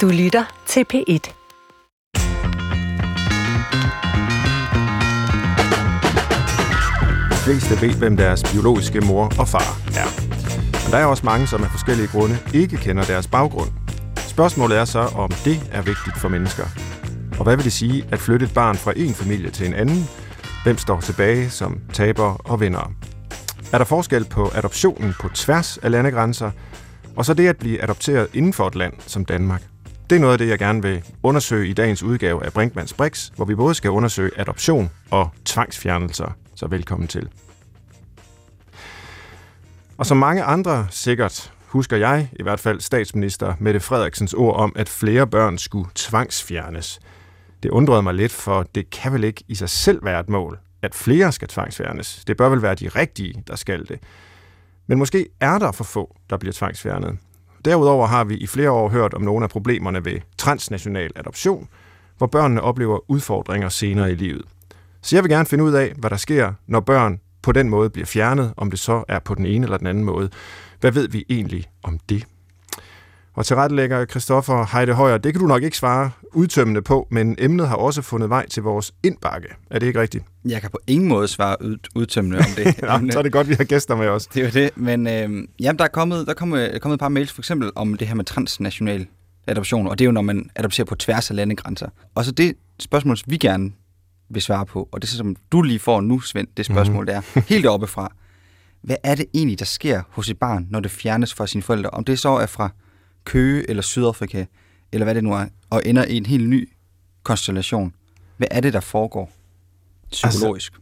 Du lytter til P1. De fleste ved, hvem deres biologiske mor og far er. Men der er også mange, som af forskellige grunde ikke kender deres baggrund. Spørgsmålet er så, om det er vigtigt for mennesker. Og hvad vil det sige at flytte et barn fra en familie til en anden? Hvem står tilbage som taber og vinder? Er der forskel på adoptionen på tværs af landegrænser, og så det at blive adopteret inden for et land som Danmark? Det er noget af det, jeg gerne vil undersøge i dagens udgave af Brinkmanns Brix, hvor vi både skal undersøge adoption og tvangsfjernelser. Så velkommen til. Og som mange andre sikkert husker jeg i hvert fald statsminister Mette Frederiksens ord om, at flere børn skulle tvangsfjernes. Det undrede mig lidt, for det kan vel ikke i sig selv være et mål, at flere skal tvangsfjernes. Det bør vel være de rigtige, der skal det. Men måske er der for få, der bliver tvangsfjernet. Derudover har vi i flere år hørt om nogle af problemerne ved transnational adoption, hvor børnene oplever udfordringer senere i livet. Så jeg vil gerne finde ud af, hvad der sker, når børn på den måde bliver fjernet, om det så er på den ene eller den anden måde. Hvad ved vi egentlig om det? Og til rettelægger Christoffer Heide Højer, det kan du nok ikke svare udtømmende på, men emnet har også fundet vej til vores indbakke. Er det ikke rigtigt? Jeg kan på ingen måde svare ud, udtømmende om det. ja, så er det godt, vi har gæster med os. Det er jo det, men øh, jamen, der er kommet, der er kommet, er kommet et par mails for eksempel om det her med transnational adoption, og det er jo, når man adopterer på tværs af landegrænser. Og så det spørgsmål, vi gerne vil svare på, og det er som du lige får nu, Svend, det spørgsmål mm. der, helt oppe fra. Hvad er det egentlig, der sker hos et barn, når det fjernes fra sine forældre? Om det så er fra Køge eller Sydafrika, eller hvad det nu er, og ender i en helt ny konstellation. Hvad er det, der foregår psykologisk? Altså,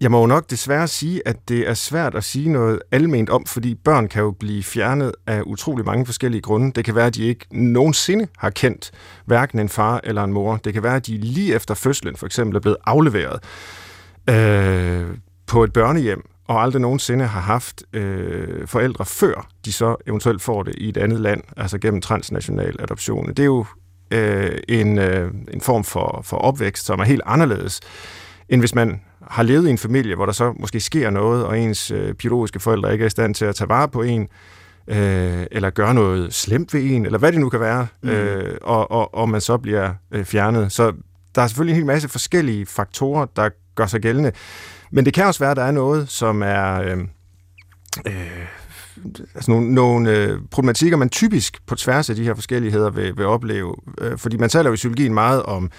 jeg må jo nok desværre sige, at det er svært at sige noget alment om, fordi børn kan jo blive fjernet af utrolig mange forskellige grunde. Det kan være, at de ikke nogensinde har kendt hverken en far eller en mor. Det kan være, at de lige efter fødslen for eksempel er blevet afleveret øh, på et børnehjem, og aldrig nogensinde har haft øh, forældre, før de så eventuelt får det i et andet land, altså gennem transnational adoption. Det er jo øh, en, øh, en form for, for opvækst, som er helt anderledes, end hvis man har levet i en familie, hvor der så måske sker noget, og ens øh, biologiske forældre ikke er i stand til at tage vare på en, øh, eller gøre noget slemt ved en, eller hvad det nu kan være, mm. øh, og, og, og man så bliver øh, fjernet. Så der er selvfølgelig en hel masse forskellige faktorer, der gør sig gældende. Men det kan også være, at der er noget, som er... Øh, øh, altså nogle, nogle øh, problematikker, man typisk på tværs af de her forskelligheder vil, vil opleve. Øh, fordi man taler jo i psykologien meget om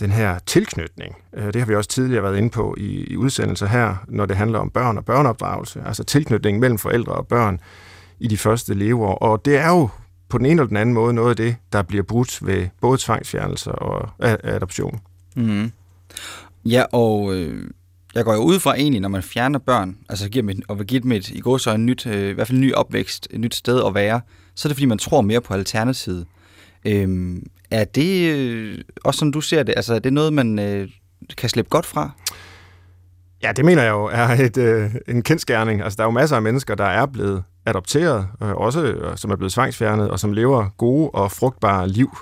den her tilknytning. Øh, det har vi også tidligere været inde på i, i udsendelser her, når det handler om børn og børneopdragelse. Altså tilknytning mellem forældre og børn i de første leveår. Og det er jo på den ene eller den anden måde noget af det, der bliver brudt ved både tvangsfjernelser og adoption. Mm. Ja, og øh, jeg går jo ud fra egentlig, når man fjerner børn, altså giver dem, og vil give dem et, i går så en nyt, øh, i hvert fald en ny opvækst, et nyt sted at være, så er det fordi, man tror mere på alternativet. Øhm, er det øh, også som du ser det, altså er det noget, man øh, kan slippe godt fra? Ja, det mener jeg jo er et, øh, en kendskærning. Altså, der er jo masser af mennesker, der er blevet adopteret, øh, også øh, som er blevet tvangsfjernet, og som lever gode og frugtbare liv.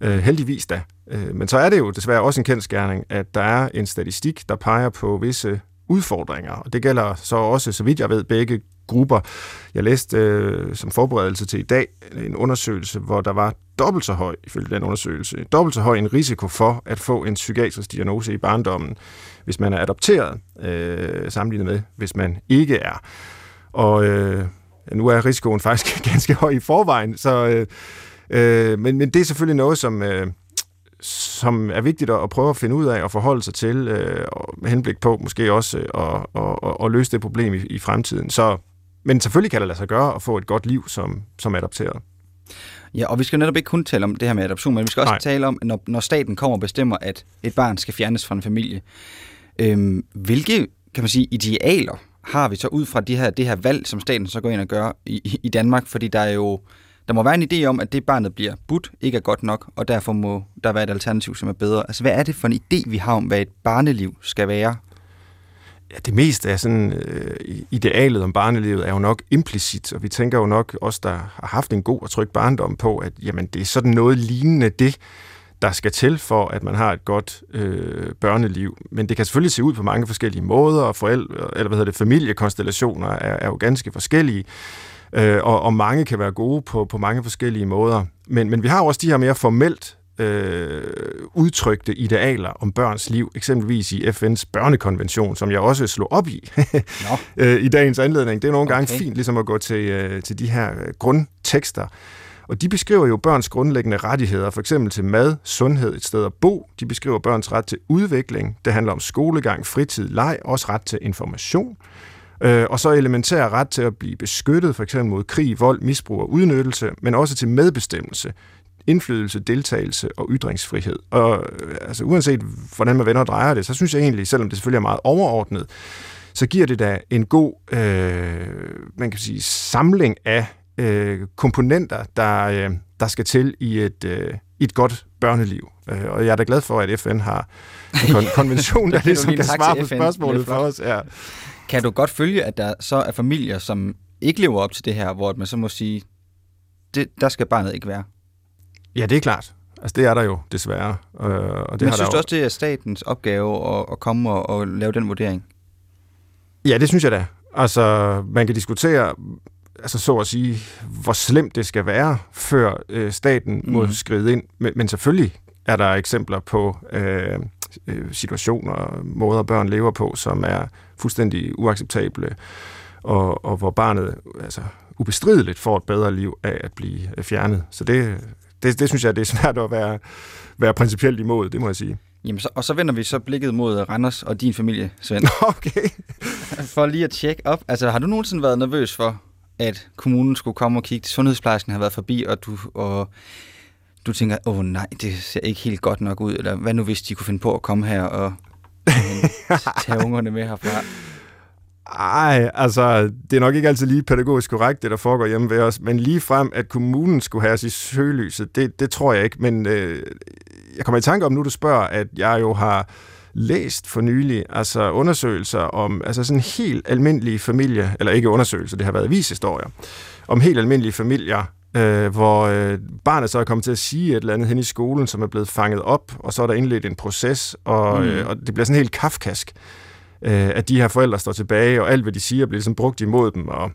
Øh, heldigvis da. Øh, men så er det jo desværre også en kendskærning, at der er en statistik, der peger på visse udfordringer. Og det gælder så også, så vidt jeg ved, begge grupper. Jeg læste øh, som forberedelse til i dag en undersøgelse, hvor der var dobbelt så høj, ifølge den undersøgelse, dobbelt så høj en risiko for at få en psykiatrisk diagnose i barndommen, hvis man er adopteret, øh, sammenlignet med, hvis man ikke er. Og øh, nu er risikoen faktisk ganske høj i forvejen, så, øh, øh, men, men det er selvfølgelig noget, som... Øh, som er vigtigt at prøve at finde ud af og forholde sig til, øh, med henblik på måske også øh, at, at, at, at løse det problem i, i fremtiden. Så, men selvfølgelig kan det lade sig gøre at få et godt liv som, som adopteret. Ja, og vi skal netop ikke kun tale om det her med adoption, men vi skal også Nej. tale om, når, når staten kommer og bestemmer, at et barn skal fjernes fra en familie. Øhm, hvilke, kan man sige, idealer har vi så ud fra de her, det her valg, som staten så går ind og gør i, i Danmark? Fordi der er jo der må være en idé om, at det barnet bliver budt, ikke er godt nok, og derfor må der være et alternativ, som er bedre. Altså, hvad er det for en idé, vi har om, hvad et barneliv skal være? Ja, det meste af sådan øh, idealet om barnelivet er jo nok implicit, og vi tænker jo nok os, der har haft en god og tryg barndom på, at jamen, det er sådan noget lignende det, der skal til for, at man har et godt øh, børneliv. Men det kan selvfølgelig se ud på mange forskellige måder, og forældre, eller hvad hedder det, familiekonstellationer er, er jo ganske forskellige øh, og, og mange kan være gode på, på mange forskellige måder. Men, men vi har også de her mere formelt øh, udtrykte idealer om børns liv, eksempelvis i FN's børnekonvention, som jeg også slog op i no. øh, i dagens anledning. Det er nogle okay. gange fint ligesom at gå til, øh, til de her øh, grundtekster. Og de beskriver jo børns grundlæggende rettigheder, for eksempel til mad, sundhed, et sted at bo. De beskriver børns ret til udvikling. Det handler om skolegang, fritid, leg, også ret til information. Øh, og så elementær ret til at blive beskyttet, for eksempel mod krig, vold, misbrug og udnyttelse, men også til medbestemmelse, indflydelse, deltagelse og ytringsfrihed. Og øh, altså, uanset hvordan man vender og drejer det, så synes jeg egentlig, selvom det selvfølgelig er meget overordnet, så giver det da en god øh, man kan sige, samling af øh, komponenter, der, øh, der skal til i et, øh, i et godt børneliv. Øh, og jeg er da glad for, at FN har en kon- konvention, der ligesom kan svare på spørgsmålet for os. Ja. Kan du godt følge, at der så er familier, som ikke lever op til det her, hvor man så må sige, det, der skal barnet ikke være? Ja, det er klart. Altså, det er der jo desværre. Øh, og det Men har synes der du også, det er statens opgave at, at komme og, og lave den vurdering? Ja, det synes jeg da. Altså, man kan diskutere, altså så at sige, hvor slemt det skal være, før øh, staten mm. må mhm. skride ind. Men, men selvfølgelig er der eksempler på øh, øh, situationer, måder børn lever på, som er fuldstændig uacceptable, og, og hvor barnet altså, ubestrideligt får et bedre liv af at blive fjernet. Så det, det, det synes jeg, det er svært at være, være principielt imod, det må jeg sige. Jamen, så, og så vender vi så blikket mod Randers og din familie, Svend. Okay. for lige at tjekke op. Altså, har du nogensinde været nervøs for, at kommunen skulle komme og kigge? Sundhedsplejersken har været forbi, og du, og du tænker, åh oh, nej, det ser ikke helt godt nok ud, eller hvad nu hvis de kunne finde på at komme her og tage ungerne med herfra? Ej, altså, det er nok ikke altid lige pædagogisk korrekt, det der foregår hjemme ved os, men lige frem, at kommunen skulle have os i søgelyset, det, det tror jeg ikke, men øh, jeg kommer i tanke om nu, du spørger, at jeg jo har læst for nylig, altså undersøgelser om altså sådan helt almindelige familier, eller ikke undersøgelser, det har været vishistorier, om helt almindelige familier, øh, hvor øh, barnet så er kommet til at sige et eller andet hen i skolen, som er blevet fanget op, og så er der indledt en proces, og, mm. øh, og det bliver sådan helt kafkask øh, at de her forældre står tilbage, og alt, hvad de siger, bliver ligesom brugt imod dem, og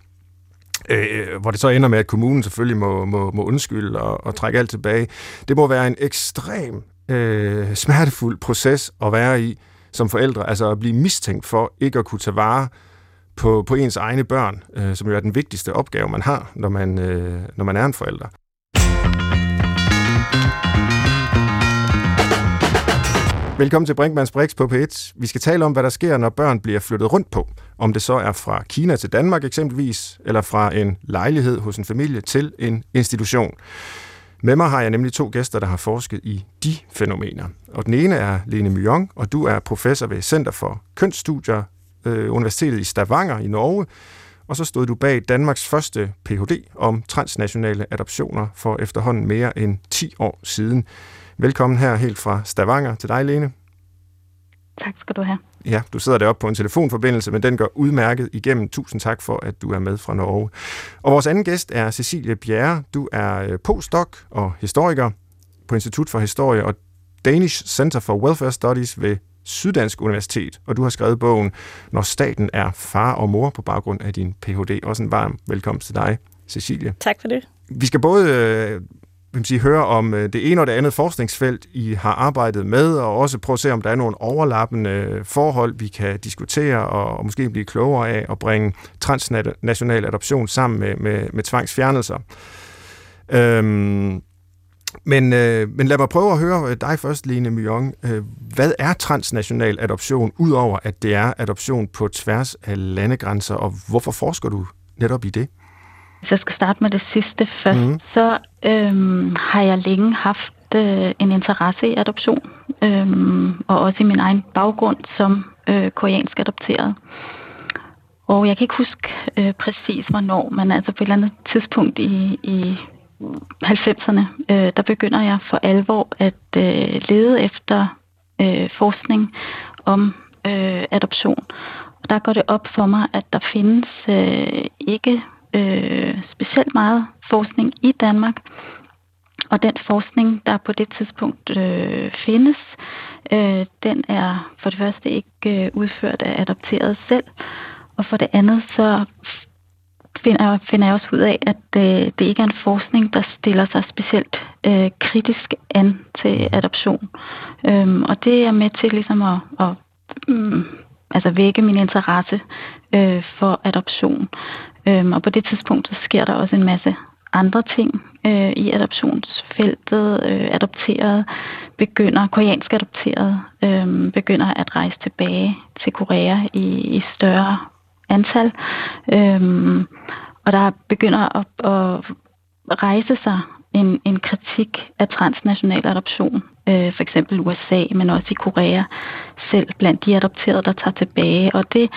øh, hvor det så ender med, at kommunen selvfølgelig må, må, må undskylde og, og trække alt tilbage. Det må være en ekstrem øh, smertefuld proces at være i som forældre, altså at blive mistænkt for ikke at kunne tage vare på, på ens egne børn, øh, som jo er den vigtigste opgave, man har, når man, øh, når man er en forælder. Velkommen til Brinkmanns Brix på P1. Vi skal tale om, hvad der sker, når børn bliver flyttet rundt på. Om det så er fra Kina til Danmark eksempelvis, eller fra en lejlighed hos en familie til en institution. Med mig har jeg nemlig to gæster, der har forsket i de fænomener. Og den ene er Lene Myong, og du er professor ved Center for Kønsstudier, øh, Universitetet i Stavanger i Norge. Og så stod du bag Danmarks første Ph.D. om transnationale adoptioner for efterhånden mere end 10 år siden. Velkommen her helt fra Stavanger til dig, Lene. Tak skal du have. Ja, du sidder deroppe på en telefonforbindelse, men den går udmærket igennem. Tusind tak for, at du er med fra Norge. Og vores anden gæst er Cecilie Bjerre. Du er øh, postdoc og historiker på Institut for Historie og Danish Center for Welfare Studies ved Syddansk Universitet, og du har skrevet bogen Når staten er far og mor på baggrund af din Ph.D. Også en varm velkomst til dig, Cecilie. Tak for det. Vi skal både øh, vil sige, høre om øh, det ene og det andet forskningsfelt, I har arbejdet med, og også prøve at se, om der er nogle overlappende forhold, vi kan diskutere og, og måske blive klogere af at bringe transnational adoption sammen med, med, med tvangsfjernelser. Øhm, men, øh, men lad mig prøve at høre dig først, Lene Myong. Øh, hvad er transnational adoption, udover at det er adoption på tværs af landegrænser, og hvorfor forsker du netop i det? Hvis jeg skal starte med det sidste først, mm. så øhm, har jeg længe haft øh, en interesse i adoption, øhm, og også i min egen baggrund som øh, koreansk adopteret. Og jeg kan ikke huske øh, præcis hvornår, men altså på et eller andet tidspunkt i, i 90'erne, øh, der begynder jeg for alvor at øh, lede efter øh, forskning om øh, adoption. Og der går det op for mig, at der findes øh, ikke øh, specielt meget forskning i Danmark. Og den forskning, der på det tidspunkt øh, findes, øh, den er for det første ikke øh, udført af adopteret selv, og for det andet så finder, finder jeg også ud af, at øh, det ikke er en forskning, der stiller sig specielt øh, kritisk an til adoption. Øhm, og det er med til ligesom at, at um, altså vække min interesse øh, for adoption. Øhm, og på det tidspunkt så sker der også en masse andre ting øh, i adoptionsfeltet. Øh, adopterede begynder, koreansk adopterede øh, begynder at rejse tilbage til Korea i, i større antal. Øh, og der begynder at, at rejse sig en, en kritik af transnational adoption. Øh, for eksempel USA, men også i Korea selv blandt de adopterede, der tager tilbage. Og det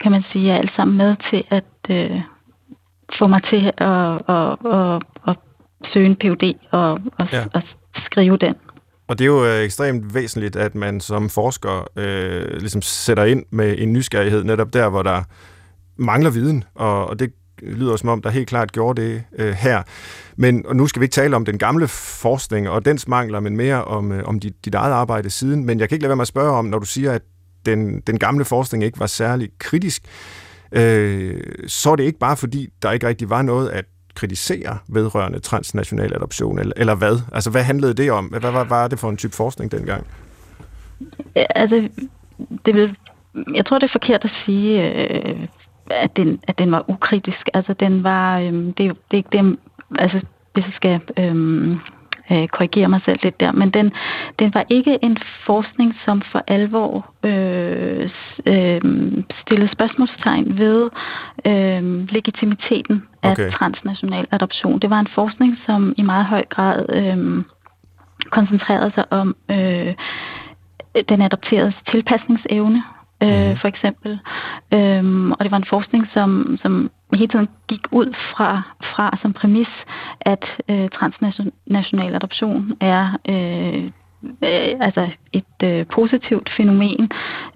kan man sige er alt sammen med til at øh, få mig til at, at, at, at søge en PhD og, og, ja. og skrive den. Og det er jo øh, ekstremt væsentligt, at man som forsker øh, ligesom sætter ind med en nysgerrighed netop der, hvor der mangler viden, og, og det lyder som om, der helt klart gjorde det øh, her. Men og nu skal vi ikke tale om den gamle forskning og dens mangler, men mere om, øh, om dit, dit eget arbejde siden. Men jeg kan ikke lade være med at spørge om, når du siger, at den, den gamle forskning ikke var særlig kritisk, øh, så er det ikke bare fordi, der ikke rigtig var noget at kritisere vedrørende transnational adoption, eller, eller hvad? Altså, hvad handlede det om? Hvad var, var det for en type forskning dengang? Altså, det vil, jeg tror, det er forkert at sige, øh, at, den, at den var ukritisk. Altså, den var, øh, det, det er ikke det, altså, hvis jeg skal øh, øh, korrigere mig selv lidt der, men den, den var ikke en forskning, som for alvor øh, øh, stillede spørgsmålstegn ved øh, legitimiteten af okay. transnational adoption. Det var en forskning, som i meget høj grad øh, koncentrerede sig om øh, den adopteredes tilpasningsevne, øh, mhm. for eksempel. Øhm, og det var en forskning, som, som hele tiden gik ud fra, fra som præmis, at øh, transnational adoption er øh, øh, altså et øh, positivt fænomen,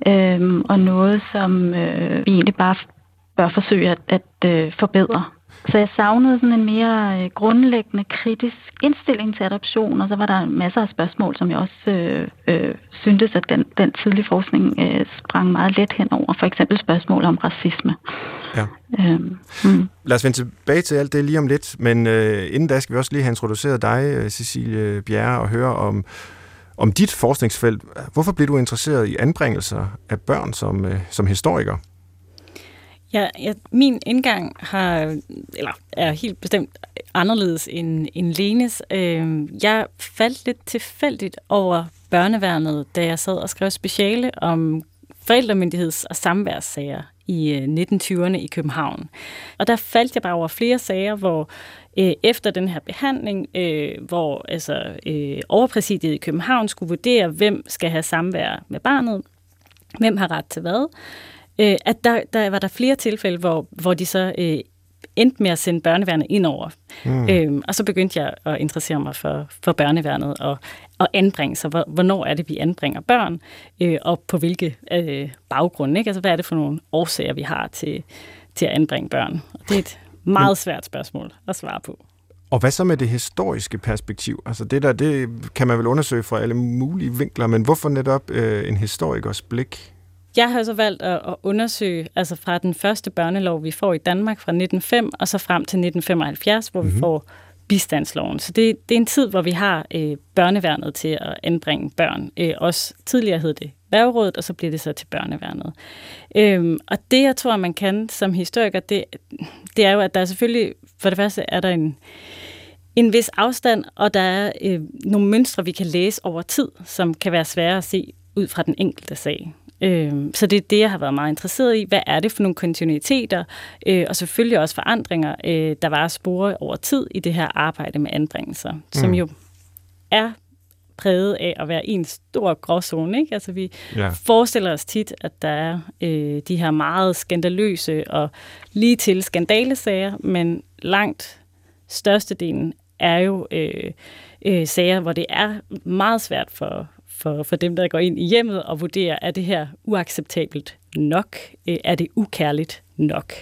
øh, og noget, som øh, vi egentlig bare bør forsøge at, at øh, forbedre. Så jeg savnede sådan en mere øh, grundlæggende kritisk indstilling til adoption, og så var der masser af spørgsmål, som jeg også øh, øh, syntes, at den, den tidlige forskning øh, sprang meget let hen over. For eksempel spørgsmål om racisme. Ja. Øhm, mm. Lad os vende tilbage til alt det lige om lidt, men øh, inden da skal vi også lige have introduceret dig, øh, Cecilie Bjerre, og høre om, om dit forskningsfelt. Hvorfor blev du interesseret i anbringelser af børn som, øh, som historiker? Ja, ja, min indgang har, eller er helt bestemt anderledes end, end Lenes. Øh, jeg faldt lidt tilfældigt over børneværnet, da jeg sad og skrev speciale om forældremyndigheds- og samværssager i øh, 1920'erne i København. Og der faldt jeg bare over flere sager, hvor øh, efter den her behandling, øh, hvor altså, øh, overpræsidiet i København skulle vurdere, hvem skal have samvær med barnet, hvem har ret til hvad, øh, at der, der var der flere tilfælde, hvor, hvor de så øh, endte med at sende børneværnet ind over. Mm. Øhm, og så begyndte jeg at interessere mig for, for børneværnet og, og anbringe sig. Hvornår er det, vi anbringer børn, øh, og på hvilke øh, baggrunde? Ikke? Altså, hvad er det for nogle årsager, vi har til, til at anbringe børn? Og det er et meget svært spørgsmål at svare på. Og hvad så med det historiske perspektiv? Altså det der, det kan man vel undersøge fra alle mulige vinkler, men hvorfor netop øh, en historikers blik jeg har så valgt at, at undersøge, altså fra den første børnelov, vi får i Danmark fra 1905, og så frem til 1975, hvor mm-hmm. vi mhm. får bistandsloven. Så det, det er en tid, hvor vi har øh, børneværnet til at anbringe børn. Øh, også tidligere hed det værgerådet, og så bliver det så til børneværnet. Øhm, og det, jeg tror, man kan som historiker, det, det er jo, at der er selvfølgelig, for det første er der en, en vis afstand, og der er øh, nogle mønstre, vi kan læse over tid, som kan være svære at se ud fra den enkelte sag. Øh, så det er det, jeg har været meget interesseret i. Hvad er det for nogle kontinuiteter, øh, og selvfølgelig også forandringer, øh, der var spore over tid i det her arbejde med anbringelser, mm. som jo er præget af at være en stor gråzone. Ikke? Altså, vi ja. forestiller os tit, at der er øh, de her meget skandaløse og lige til skandalesager, men langt størstedelen er jo øh, øh, sager, hvor det er meget svært for, for, for dem, der går ind i hjemmet og vurderer, er det her uacceptabelt nok? Øh, er det ukærligt nok?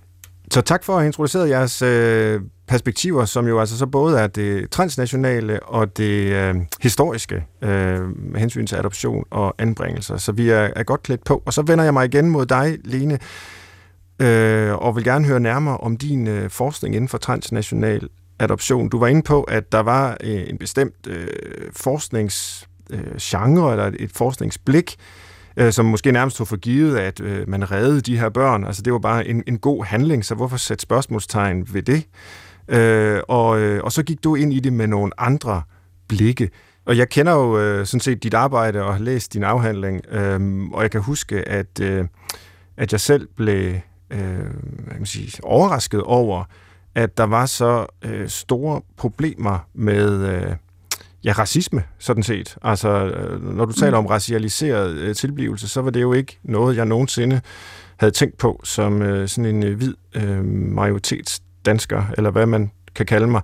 Så tak for at have introduceret jeres øh, perspektiver, som jo altså så både er det transnationale og det øh, historiske øh, med hensyn til adoption og anbringelser. Så vi er, er godt klædt på. Og så vender jeg mig igen mod dig, Lene. øh, og vil gerne høre nærmere om din øh, forskning inden for transnational adoption. Du var inde på, at der var øh, en bestemt øh, forsknings øh, eller et, et forskningsblik, øh, som måske nærmest tog for givet, at øh, man reddede de her børn. Altså det var bare en, en god handling, så hvorfor sætte spørgsmålstegn ved det? Øh, og, øh, og så gik du ind i det med nogle andre blikke. Og jeg kender jo øh, sådan set dit arbejde og har læst din afhandling, øh, og jeg kan huske, at, øh, at jeg selv blev øh, hvad man sige, overrasket over, at der var så øh, store problemer med øh, ja, racisme, sådan set. Altså, øh, når du taler mm. om racialiseret øh, tilblivelse, så var det jo ikke noget, jeg nogensinde havde tænkt på som øh, sådan en øh, hvid øh, majoritetsdansker, eller hvad man kan kalde mig.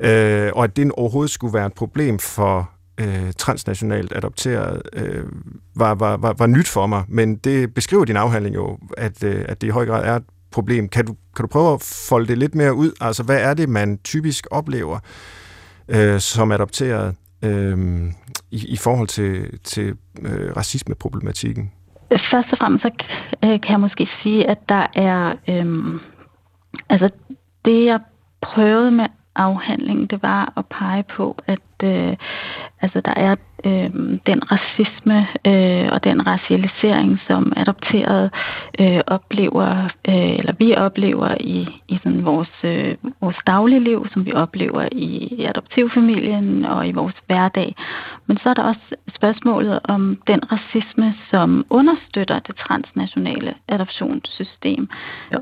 Øh, og at det overhovedet skulle være et problem for øh, transnationalt adopteret, øh, var, var, var, var nyt for mig. Men det beskriver din afhandling jo, at, øh, at det i høj grad er et problem. Kan du, kan du prøve at folde det lidt mere ud? Altså, hvad er det, man typisk oplever øh, som adopteret øh, i, i forhold til, til øh, racismeproblematikken? Først og fremmest så øh, kan jeg måske sige, at der er... Øh, altså, det jeg prøvede med afhandlingen, det var at pege på, at øh, altså der er øh, den racisme øh, og den racialisering, som adopterede øh, oplever, øh, eller vi oplever i, i sådan vores, øh, vores dagligliv, som vi oplever i adoptivfamilien og i vores hverdag. Men så er der også spørgsmålet om den racisme, som understøtter det transnationale adoptionssystem,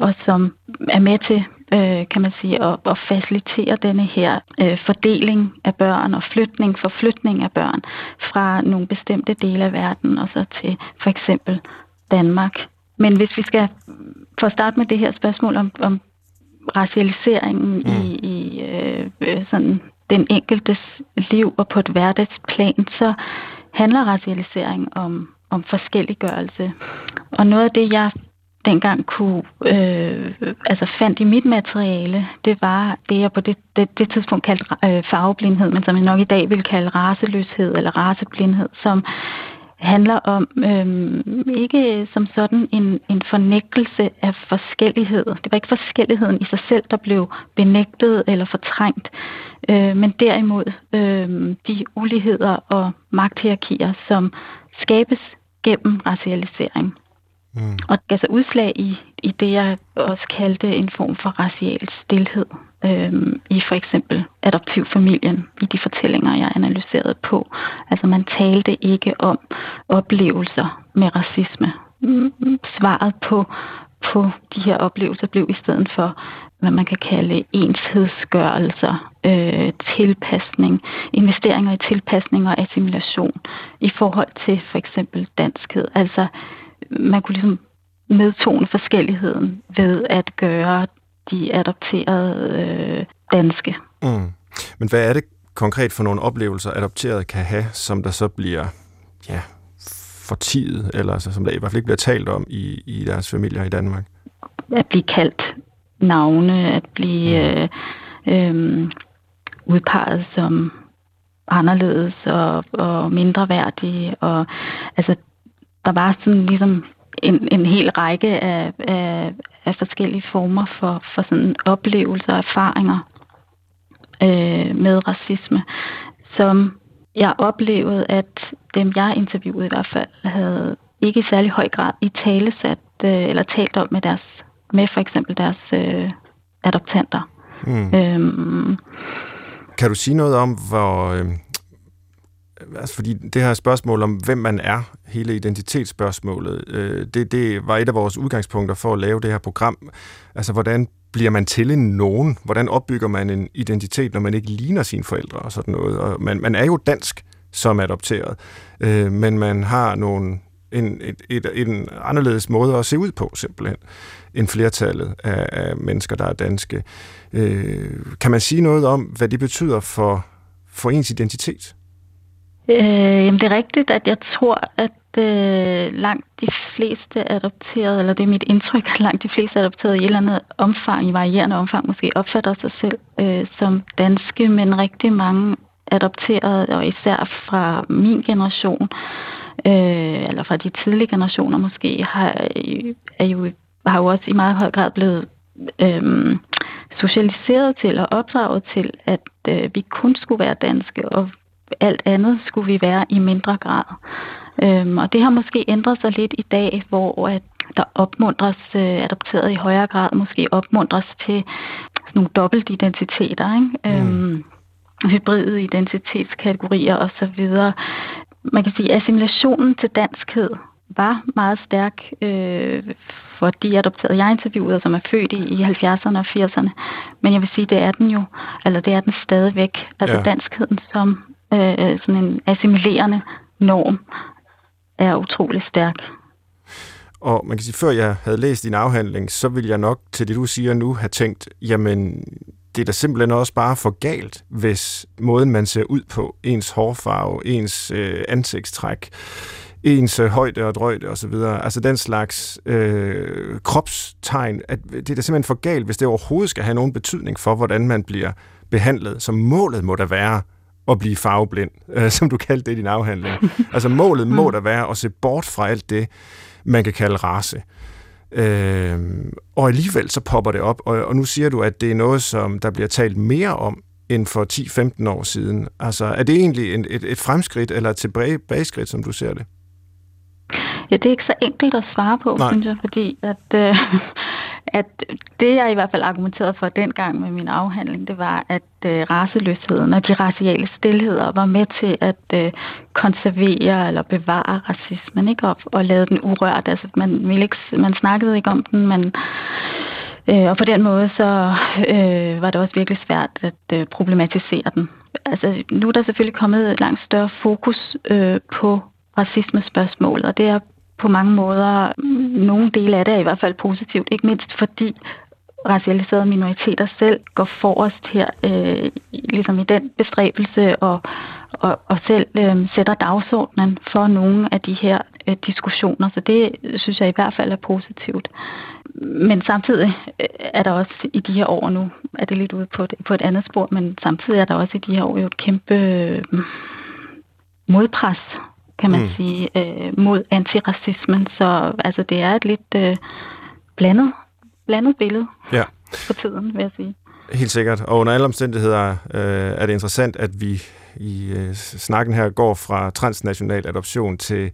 og som er med til øh, kan man sige, at, at facilitere denne her øh, fordeling af børn og flytning, forflytning af børn fra nogle bestemte dele af verden og så til for eksempel Danmark. Men hvis vi skal få starte med det her spørgsmål om, om racialiseringen mm. i, i øh, øh, sådan den enkeltes liv og på et hverdagsplan, så handler racialisering om, om forskelliggørelse. Og noget af det, jeg dengang kunne, øh, altså fandt i mit materiale, det var det, jeg på det, det, det tidspunkt kaldte øh, farveblindhed, men som jeg nok i dag vil kalde raseløshed eller raseblindhed, som handler om øh, ikke som sådan en, en fornægtelse af forskellighed. Det var ikke forskelligheden i sig selv, der blev benægtet eller fortrængt, øh, men derimod øh, de uligheder og magthierarkier, som skabes gennem racialisering. Mm. Og det gav sig udslag i, i det, jeg også kaldte en form for racial stillhed øhm, i for eksempel adoptivfamilien, i de fortællinger, jeg analyserede på. Altså man talte ikke om oplevelser med racisme. Mm, svaret på, på de her oplevelser blev i stedet for, hvad man kan kalde enshedsgørelser, øh, tilpasning, investeringer i tilpasning og assimilation i forhold til for eksempel danskhed. Altså man kunne ligesom nedtone forskelligheden ved at gøre de adopterede øh, danske. Mm. Men hvad er det konkret for nogle oplevelser, adopterede kan have, som der så bliver ja, fortidet, eller altså, som der i hvert fald ikke bliver talt om i, i deres familier i Danmark? At blive kaldt navne, at blive mm. øh, øh, udpeget som anderledes og, og mindre værdige. Og, altså, der var sådan ligesom en, en hel række af, af, af forskellige former for, for sådan oplevelser og erfaringer øh, med racisme, som jeg oplevede, at dem, jeg interviewede i hvert fald, havde ikke i særlig høj grad i talesat øh, eller talt om med deres med for eksempel deres øh, adoptanter. Mm. Øhm, kan du sige noget om, hvor, øh, Øh, altså fordi det her spørgsmål om, hvem man er, hele identitetsspørgsmålet, øh, det, det var et af vores udgangspunkter for at lave det her program. Altså, hvordan bliver man til en nogen? Hvordan opbygger man en identitet, når man ikke ligner sine forældre og sådan noget? Og man, man er jo dansk som adopteret, øh, men man har nogle, en, et, et, en anderledes måde at se ud på, simpelthen, end flertallet af, af mennesker, der er danske. Øh, kan man sige noget om, hvad det betyder for, for ens identitet? Øh, jamen det er rigtigt, at jeg tror, at øh, langt de fleste adopterede, eller det er mit indtryk, at langt de fleste adopterede i et eller andet omfang, i varierende omfang måske, opfatter sig selv øh, som danske, men rigtig mange adopterede, og især fra min generation, øh, eller fra de tidlige generationer måske, har, er jo har jo også i meget høj grad blevet øh, socialiseret til og opdraget til, at øh, vi kun skulle være danske, og alt andet skulle vi være i mindre grad. Øhm, og det har måske ændret sig lidt i dag, hvor at der opmuntres øh, adopteret i højere grad, måske opmuntres til sådan nogle dobbeltidentiteter, ikke? Mm. Øhm, hybride identitetskategorier osv. Man kan sige, at assimilationen til danskhed var meget stærk øh, for de adopterede, jeg interviewede, som er født i, i 70'erne og 80'erne. Men jeg vil sige, det er den jo, eller det er den stadigvæk. Altså ja. danskheden som Øh, øh, sådan en assimilerende norm er utrolig stærk. Og man kan sige, før jeg havde læst din afhandling, så ville jeg nok til det, du siger nu, have tænkt, jamen, det er da simpelthen også bare for galt, hvis måden, man ser ud på, ens hårfarve, ens øh, ansigtstræk, ens øh, højde og drøjde osv., altså den slags øh, kropstegn, at det er da simpelthen for galt, hvis det overhovedet skal have nogen betydning for, hvordan man bliver behandlet. Så målet må da være at blive farveblind, øh, som du kaldte det i din afhandling. altså målet må da være at se bort fra alt det, man kan kalde race. Øh, og alligevel så popper det op, og, og nu siger du, at det er noget, som der bliver talt mere om end for 10-15 år siden. Altså, er det egentlig et, et, et fremskridt eller et tilbageskridt, som du ser det? Ja, det er ikke så enkelt at svare på, Nej. synes jeg, fordi at, øh, at det, jeg i hvert fald argumenterede for dengang med min afhandling, det var, at øh, raceløsheden og de raciale stillheder var med til at øh, konservere eller bevare racismen, ikke? Og, og lade den urørt. Altså, man, ville ikke, man snakkede ikke om den, men Øh, og på den måde så øh, var det også virkelig svært at øh, problematisere den. Altså, nu er der selvfølgelig kommet langt større fokus øh, på racismespørgsmålet, og det er på mange måder, nogle dele af det er i hvert fald positivt, ikke mindst fordi racialiserede minoriteter selv går forrest her, øh, ligesom i den bestræbelse og, og, og selv øh, sætter dagsordenen for nogle af de her øh, diskussioner. Så det synes jeg i hvert fald er positivt. Men samtidig øh, er der også i de her år nu, er det lidt ude på, et, på et andet spor, men samtidig er der også i de her år jo et kæmpe øh, modpres kan man mm. sige, øh, mod antiracismen. Så altså, det er et lidt øh, blandet, blandet billede ja. på tiden, vil jeg sige. Helt sikkert. Og under alle omstændigheder øh, er det interessant, at vi i øh, snakken her går fra transnational adoption til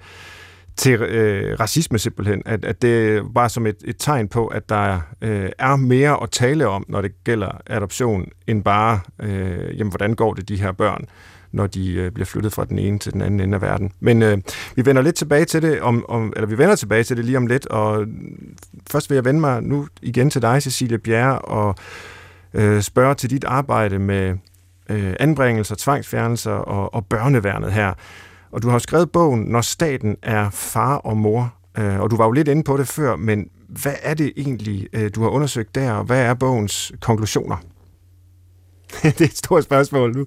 til øh, racisme simpelthen, at, at det var som et, et tegn på, at der øh, er mere at tale om, når det gælder adoption, end bare, øh, jamen, hvordan går det de her børn når de øh, bliver flyttet fra den ene til den anden ende af verden. Men øh, vi vender lidt tilbage til det, om, om, eller vi vender tilbage til det lige om lidt, og øh, først vil jeg vende mig nu igen til dig, Cecilie Bjerre, og øh, spørge til dit arbejde med øh, anbringelser, tvangsfjernelser og, og børneværnet her. Og du har skrevet bogen, Når staten er far og mor, øh, og du var jo lidt inde på det før, men hvad er det egentlig, øh, du har undersøgt der, og hvad er bogens konklusioner? det er et stort spørgsmål nu.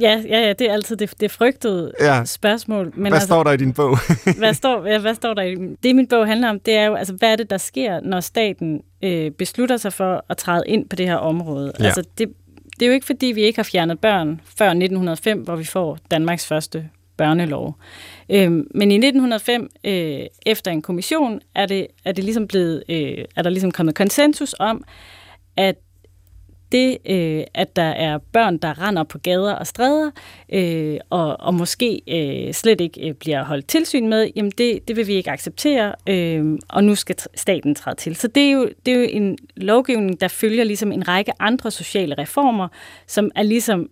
Ja, ja, ja det er altid det, det frygtede ja. spørgsmål. Men hvad altså, står der i din bog? hvad, står, ja, hvad står der i Det, min bog handler om, det er jo, altså, hvad er det, der sker, når staten øh, beslutter sig for at træde ind på det her område? Ja. Altså, det, det er jo ikke, fordi vi ikke har fjernet børn før 1905, hvor vi får Danmarks første børnelov. Øhm, men i 1905, øh, efter en kommission, er, det, er, det ligesom blevet, øh, er der ligesom kommet konsensus om, at det, øh, at der er børn, der render på gader og stræder, øh, og, og måske øh, slet ikke øh, bliver holdt tilsyn med, jamen det, det vil vi ikke acceptere, øh, og nu skal staten træde til. Så det er, jo, det er jo en lovgivning, der følger ligesom en række andre sociale reformer, som er ligesom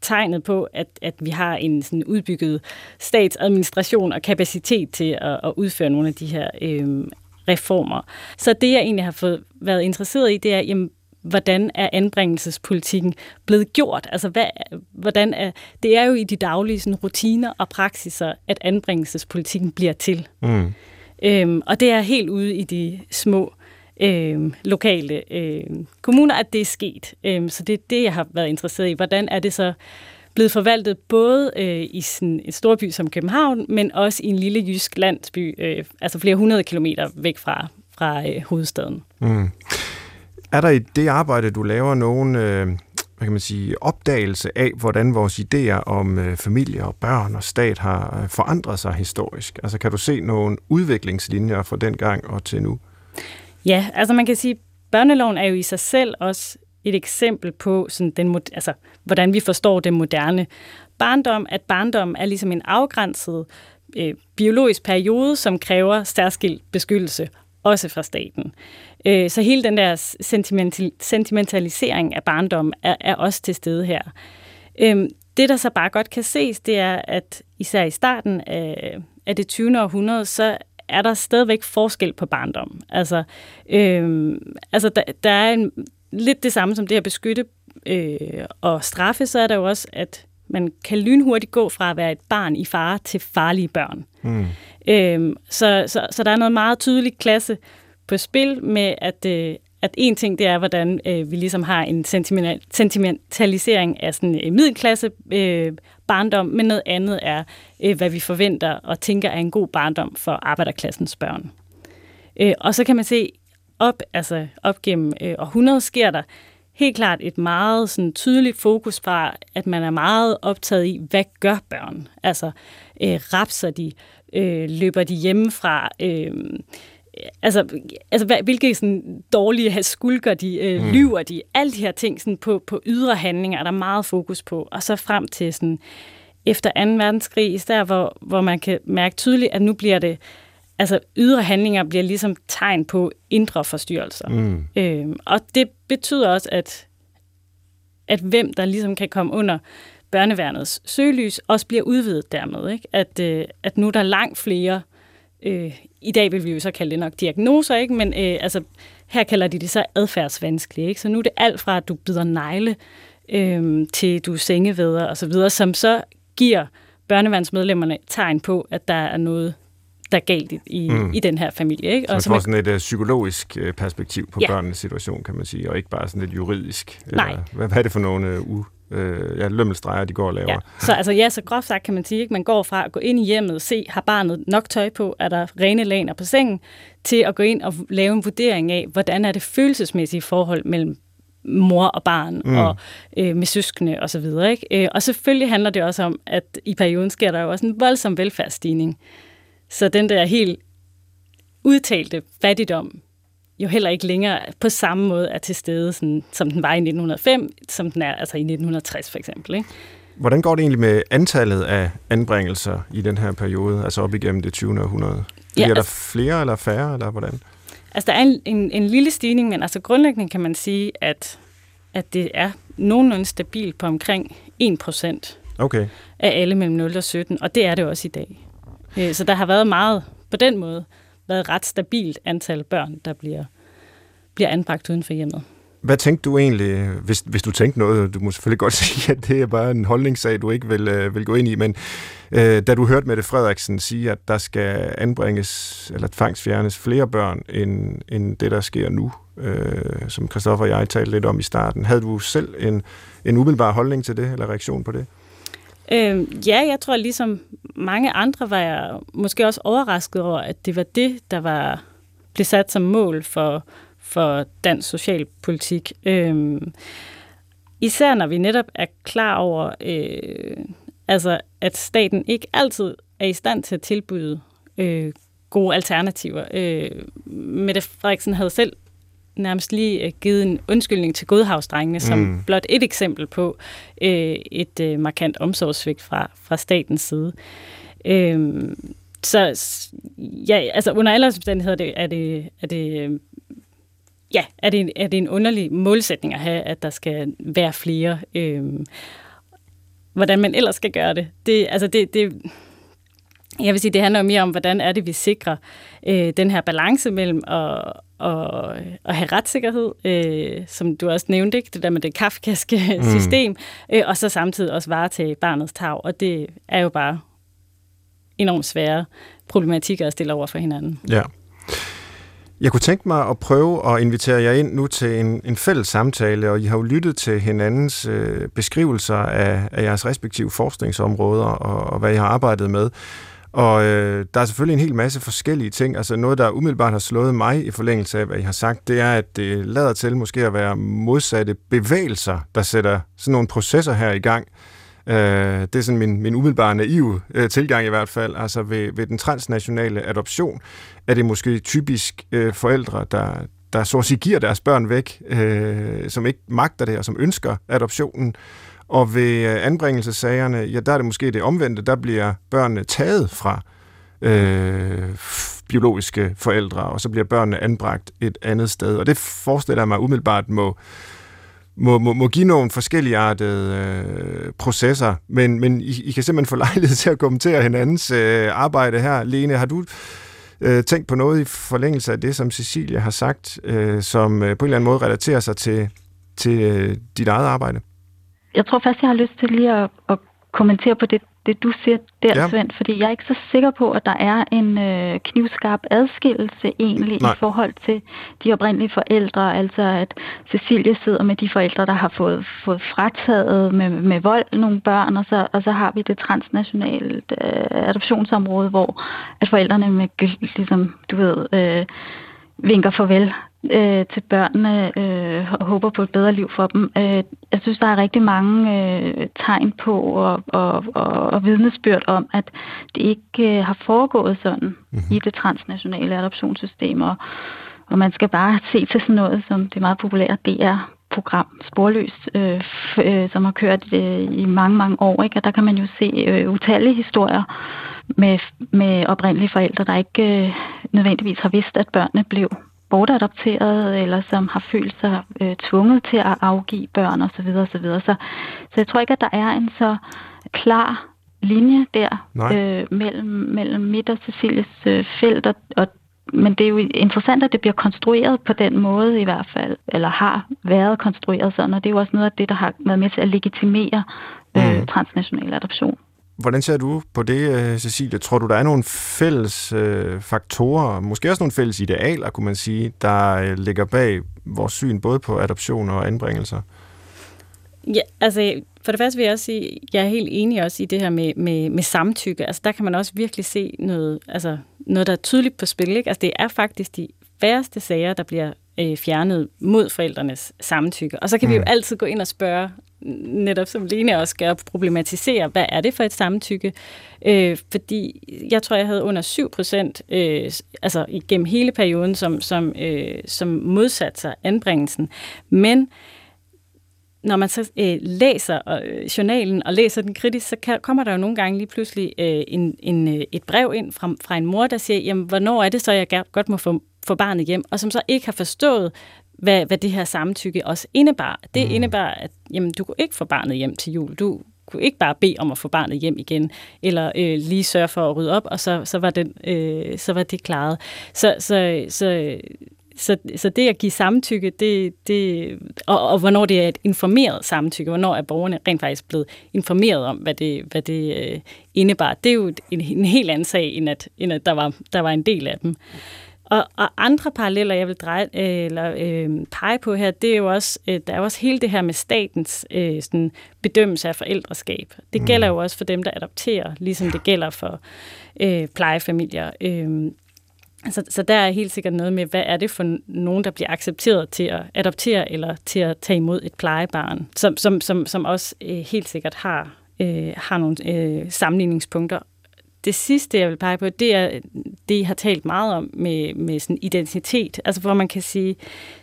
tegnet på, at, at vi har en sådan udbygget statsadministration og kapacitet til at, at udføre nogle af de her øh, reformer. Så det, jeg egentlig har fået været interesseret i, det er, jamen, hvordan er anbringelsespolitikken blevet gjort? Altså, hvad, hvordan er, det er jo i de daglige sådan, rutiner og praksiser, at anbringelsespolitikken bliver til. Mm. Øhm, og det er helt ude i de små øh, lokale øh, kommuner, at det er sket. Øhm, så det er det, jeg har været interesseret i. Hvordan er det så blevet forvaltet både øh, i sådan en stor by som København, men også i en lille jysk landsby, øh, altså flere hundrede kilometer væk fra, fra øh, hovedstaden. Mm. Er der i det arbejde, du laver, nogen øh, hvad kan man sige, opdagelse af, hvordan vores idéer om øh, familie og børn og stat har øh, forandret sig historisk? Altså kan du se nogle udviklingslinjer fra dengang og til nu? Ja, altså man kan sige, at børneloven er jo i sig selv også et eksempel på, sådan den, altså, hvordan vi forstår den moderne barndom, at barndom er ligesom en afgrænset øh, biologisk periode, som kræver særskilt beskyttelse, også fra staten. Øh, så hele den der sentimental, sentimentalisering af barndom er, er også til stede her. Øh, det, der så bare godt kan ses, det er, at især i starten af, af det 20. århundrede, så er der stadigvæk forskel på barndom. Altså, øh, altså der, der er en, lidt det samme som det at beskytte øh, og straffe, så er der jo også, at man kan lynhurtigt gå fra at være et barn i fare til farlige børn. Mm. Øh, så, så, så der er noget meget tydeligt klasse på spil med, at, øh, at en ting, det er, hvordan øh, vi ligesom har en sentimentalisering af sådan en middelklasse øh, barndom, men noget andet er, øh, hvad vi forventer og tænker er en god barndom for arbejderklassens børn. Øh, og så kan man se, op, altså op gennem øh, århundredet sker der helt klart et meget sådan, tydeligt fokus fra, at man er meget optaget i, hvad gør børn? Altså, øh, rapser de? Øh, løber de hjemmefra? Øh, altså, altså hvilke sådan, dårlige skulker de, øh, mm. lyver de, alle de her ting sådan, på, på ydre handlinger er der meget fokus på, og så frem til sådan, efter 2. verdenskrig, der hvor, hvor man kan mærke tydeligt, at nu bliver det, altså ydre handlinger bliver ligesom tegn på indre forstyrrelser. Mm. Øh, og det betyder også, at, at hvem der ligesom kan komme under børneværnets søgelys, også bliver udvidet dermed. Ikke? At, øh, at nu er der langt flere øh, i dag vil vi jo så kalde det nok diagnoser, ikke? men øh, altså, her kalder de det så adfærdsvanskelige. Ikke? Så nu er det alt fra, at du bider negle, øh, til du er sengeveder og så videre, som så giver børnevandsmedlemmerne tegn på, at der er noget, der er galt i, mm. i den her familie. Ikke? Så man får sådan et uh, psykologisk uh, perspektiv på ja. børnenes situation, kan man sige, og ikke bare sådan et juridisk. Nej. Eller, hvad, hvad er det for nogle uh, øh, ja, lømmelstreger, de går og laver. Ja. Så altså, ja, så groft sagt kan man sige, at man går fra at gå ind i hjemmet, se, har barnet nok tøj på, er der rene laner på sengen, til at gå ind og lave en vurdering af, hvordan er det følelsesmæssige forhold mellem mor og barn, mm. og øh, med søskende og så videre. Ikke? Øh, og selvfølgelig handler det også om, at i perioden sker der jo også en voldsom velfærdsstigning. Så den der helt udtalte fattigdom jo heller ikke længere på samme måde er til stede, sådan, som den var i 1905, som den er altså i 1960 for eksempel. Ikke? Hvordan går det egentlig med antallet af anbringelser i den her periode, altså op igennem det 20. århundrede? Bliver ja, altså, der flere eller færre, eller hvordan? Altså, der er en, en, en lille stigning, men altså grundlæggende kan man sige, at, at det er nogenlunde stabilt på omkring 1 procent okay. af alle mellem 0 og 17, og det er det også i dag. Øh, så der har været meget på den måde været et ret stabilt antal børn, der bliver, bliver anbragt uden for hjemmet. Hvad tænkte du egentlig, hvis, hvis du tænkte noget, du må selvfølgelig godt sige, at det er bare en holdningssag, du ikke vil, øh, vil gå ind i, men øh, da du hørte Mette Frederiksen sige, at der skal anbringes, eller tvangsfjernes flere børn, end, end det, der sker nu, øh, som Christoffer og jeg talte lidt om i starten, havde du selv en, en umiddelbar holdning til det, eller reaktion på det? Øh, ja, jeg tror ligesom mange andre var jeg måske også overrasket over, at det var det, der var blev sat som mål for, for dansk socialpolitik. Øhm, især når vi netop er klar over, øh, altså, at staten ikke altid er i stand til at tilbyde øh, gode alternativer. Øh, Mette Frederiksen havde selv nærmest lige øh, givet en undskyldning til Godhavsdrengene, som mm. blot et eksempel på øh, et øh, markant omsorgssvigt fra, fra statens side. Øh, så ja, altså under alle omstændigheder det, er det, er det, øh, ja, er det, er det en underlig målsætning at have, at der skal være flere. Øh, hvordan man ellers skal gøre det, det, altså det, det jeg vil sige, det handler jo mere om, hvordan er det, vi sikrer øh, den her balance mellem at, at, at have retssikkerhed, øh, som du også nævnte, ikke? det der med det kafkaske mm. system, øh, og så samtidig også varetage barnets tag, og det er jo bare enormt svære problematikker at stille over for hinanden. Ja. Jeg kunne tænke mig at prøve at invitere jer ind nu til en, en fælles samtale, og I har jo lyttet til hinandens øh, beskrivelser af, af jeres respektive forskningsområder og, og hvad I har arbejdet med. Og øh, der er selvfølgelig en hel masse forskellige ting. Altså noget, der umiddelbart har slået mig i forlængelse af, hvad I har sagt, det er, at det lader til måske at være modsatte bevægelser, der sætter sådan nogle processer her i gang. Øh, det er sådan min, min umiddelbare naive øh, tilgang i hvert fald. Altså ved, ved den transnationale adoption er det måske typisk øh, forældre, der, der så at sige giver deres børn væk, øh, som ikke magter det, og som ønsker adoptionen. Og ved øh, anbringelsessagerne, ja, der er det måske det omvendte, der bliver børnene taget fra øh, biologiske forældre, og så bliver børnene anbragt et andet sted. Og det forestiller jeg mig umiddelbart må, må, må, må give nogle forskelligartede øh, processer, men, men I, I kan simpelthen få lejlighed til at kommentere hinandens øh, arbejde her. Lene, har du øh, tænkt på noget i forlængelse af det, som Cecilia har sagt, øh, som øh, på en eller anden måde relaterer sig til, til øh, dit eget arbejde? Jeg tror først, jeg har lyst til lige at, at kommentere på det, det, du siger der, ja. Svend, fordi jeg er ikke så sikker på, at der er en øh, knivskarp adskillelse egentlig Nej. i forhold til de oprindelige forældre, altså at Cecilie sidder med de forældre, der har fået, fået frataget med, med vold nogle børn, og så, og så har vi det transnationale øh, adoptionsområde, hvor at forældrene med, ligesom, du ved, øh, vinker farvel øh, til børnene øh, og håber på et bedre liv for dem. Øh, jeg synes, der er rigtig mange øh, tegn på og, og, og, og vidnesbyrd om, at det ikke øh, har foregået sådan mm-hmm. i det transnationale adoptionssystem. Og, og man skal bare se til sådan noget, som det meget populære DR program Sporløs, øh, øh, som har kørt øh, i mange, mange år. Ikke? Og der kan man jo se øh, utallige historier med, med oprindelige forældre, der ikke øh, nødvendigvis har vidst, at børnene blev bortadopteret, eller som har følt sig øh, tvunget til at afgive børn osv. Så, Så, videre. så, så jeg tror ikke, at der er en så klar linje der øh, mellem, mellem mit og Cecilies øh, felt, og, og men det er jo interessant, at det bliver konstrueret på den måde i hvert fald, eller har været konstrueret sådan, og det er jo også noget af det, der har været med til at legitimere øh, mm. transnational adoption. Hvordan ser du på det, øh, Cecilie? Tror du, der er nogle fælles øh, faktorer, måske også nogle fælles idealer, kunne man sige, der øh, ligger bag vores syn både på adoption og anbringelser? Ja, altså for det første vil jeg også sige, at jeg er helt enig også i det her med, med, med samtykke. Altså der kan man også virkelig se noget, altså, noget der er tydeligt på spil. Ikke? Altså det er faktisk de færreste sager, der bliver øh, fjernet mod forældrenes samtykke. Og så kan mm. vi jo mm. altid gå ind og spørge, netop som Lene også gør, problematisere, hvad er det for et samtykke? Øh, fordi jeg tror, jeg havde under 7 procent, øh, altså igennem hele perioden, som, som, øh, som modsat sig anbringelsen. Men når man så øh, læser øh, journalen og læser den kritisk, så kan, kommer der jo nogle gange lige pludselig øh, en, en, øh, et brev ind fra, fra en mor, der siger, jamen, hvornår er det så, jeg godt må få, få barnet hjem, og som så ikke har forstået, hvad, hvad det her samtykke også indebar. Det mm. indebar, at jamen, du kunne ikke få barnet hjem til jul. Du kunne ikke bare bede om at få barnet hjem igen, eller øh, lige sørge for at rydde op, og så, så, var, den, øh, så var det klaret. Så, så, så, så, så det at give samtykke, det, det, og, og hvornår det er et informeret samtykke, hvornår er borgerne rent faktisk blevet informeret om, hvad det, hvad det øh, indebar, det er jo en, en helt anden sag, end at, end at der, var, der var en del af dem. Og, og andre paralleller, jeg vil dreje, eller, øh, pege på her, det er jo også, øh, der er også hele det her med statens øh, sådan, bedømmelse af forældreskab. Det mm. gælder jo også for dem, der adopterer, ligesom det gælder for øh, plejefamilier. Øh, så, så der er helt sikkert noget med, hvad er det for nogen, der bliver accepteret til at adoptere eller til at tage imod et plejebarn, som, som, som, som også øh, helt sikkert har, øh, har nogle øh, sammenligningspunkter det sidste, jeg vil pege på, det er det, I har talt meget om med, med sådan identitet. Altså hvor man kan sige,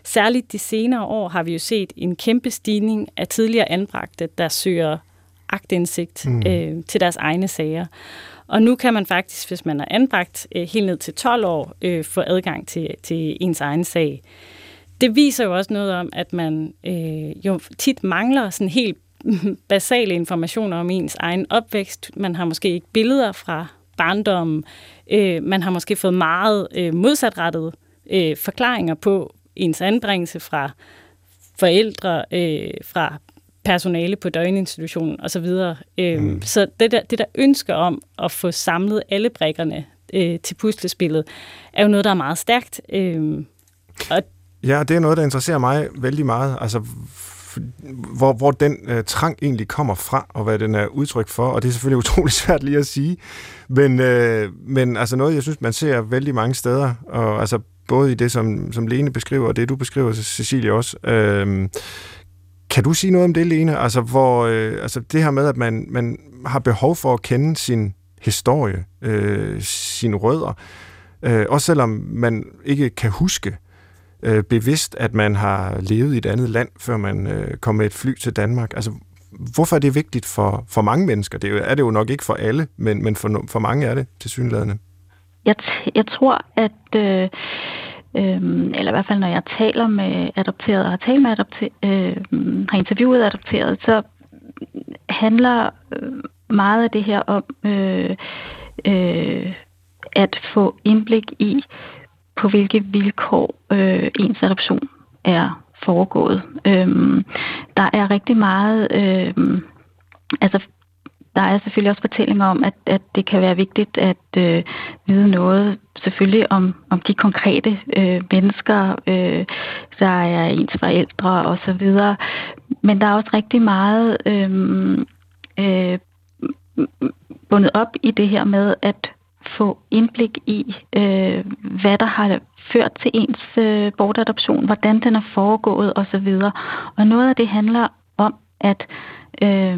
særligt de senere år har vi jo set en kæmpe stigning af tidligere anbragte, der søger agtindsigt mm. øh, til deres egne sager. Og nu kan man faktisk, hvis man er anbragt øh, helt ned til 12 år, øh, få adgang til, til ens egen sag. Det viser jo også noget om, at man øh, jo tit mangler sådan helt basale informationer om ens egen opvækst. Man har måske ikke billeder fra barndommen. Øh, man har måske fået meget øh, modsatrettede øh, forklaringer på ens anbringelse fra forældre, øh, fra personale på døgninstitutionen osv. Øh, mm. Så det der, det der ønsker om at få samlet alle brækkerne øh, til puslespillet, er jo noget, der er meget stærkt. Øh, og Ja, det er noget, der interesserer mig vældig meget. Altså, hvor, hvor den øh, trang egentlig kommer fra, og hvad den er udtryk for, og det er selvfølgelig utrolig svært lige at sige, men, øh, men altså noget, jeg synes, man ser vældig mange steder, og altså både i det, som, som Lene beskriver, og det, du beskriver, Cecilie, også. Øh, kan du sige noget om det, Lene? Altså, hvor, øh, altså det her med, at man, man har behov for at kende sin historie, øh, sine rødder, øh, også selvom man ikke kan huske øh, bevidst, at man har levet i et andet land, før man øh, kom med et fly til Danmark? Altså, hvorfor er det vigtigt for, for mange mennesker? Det er, er det jo nok ikke for alle, men, men for, for mange er det til synlædende. Jeg, jeg tror, at... Øh, Øhm, eller i hvert fald når jeg taler med adopterede, har talt med adopter, øh, har interviewet adopterede, så handler øh, meget af det her om øh, øh, at få indblik i, på hvilke vilkår øh, ens adoption er foregået. Øhm, der er rigtig meget, øh, altså der er selvfølgelig også fortællinger om, at, at det kan være vigtigt at øh, vide noget selvfølgelig om, om de konkrete øh, mennesker, øh, der er ens forældre osv. Men der er også rigtig meget øh, øh, bundet op i det her med at få indblik i, øh, hvad der har ført til ens øh, bortadoption, hvordan den er foregået osv. Og noget af det handler om, at øh,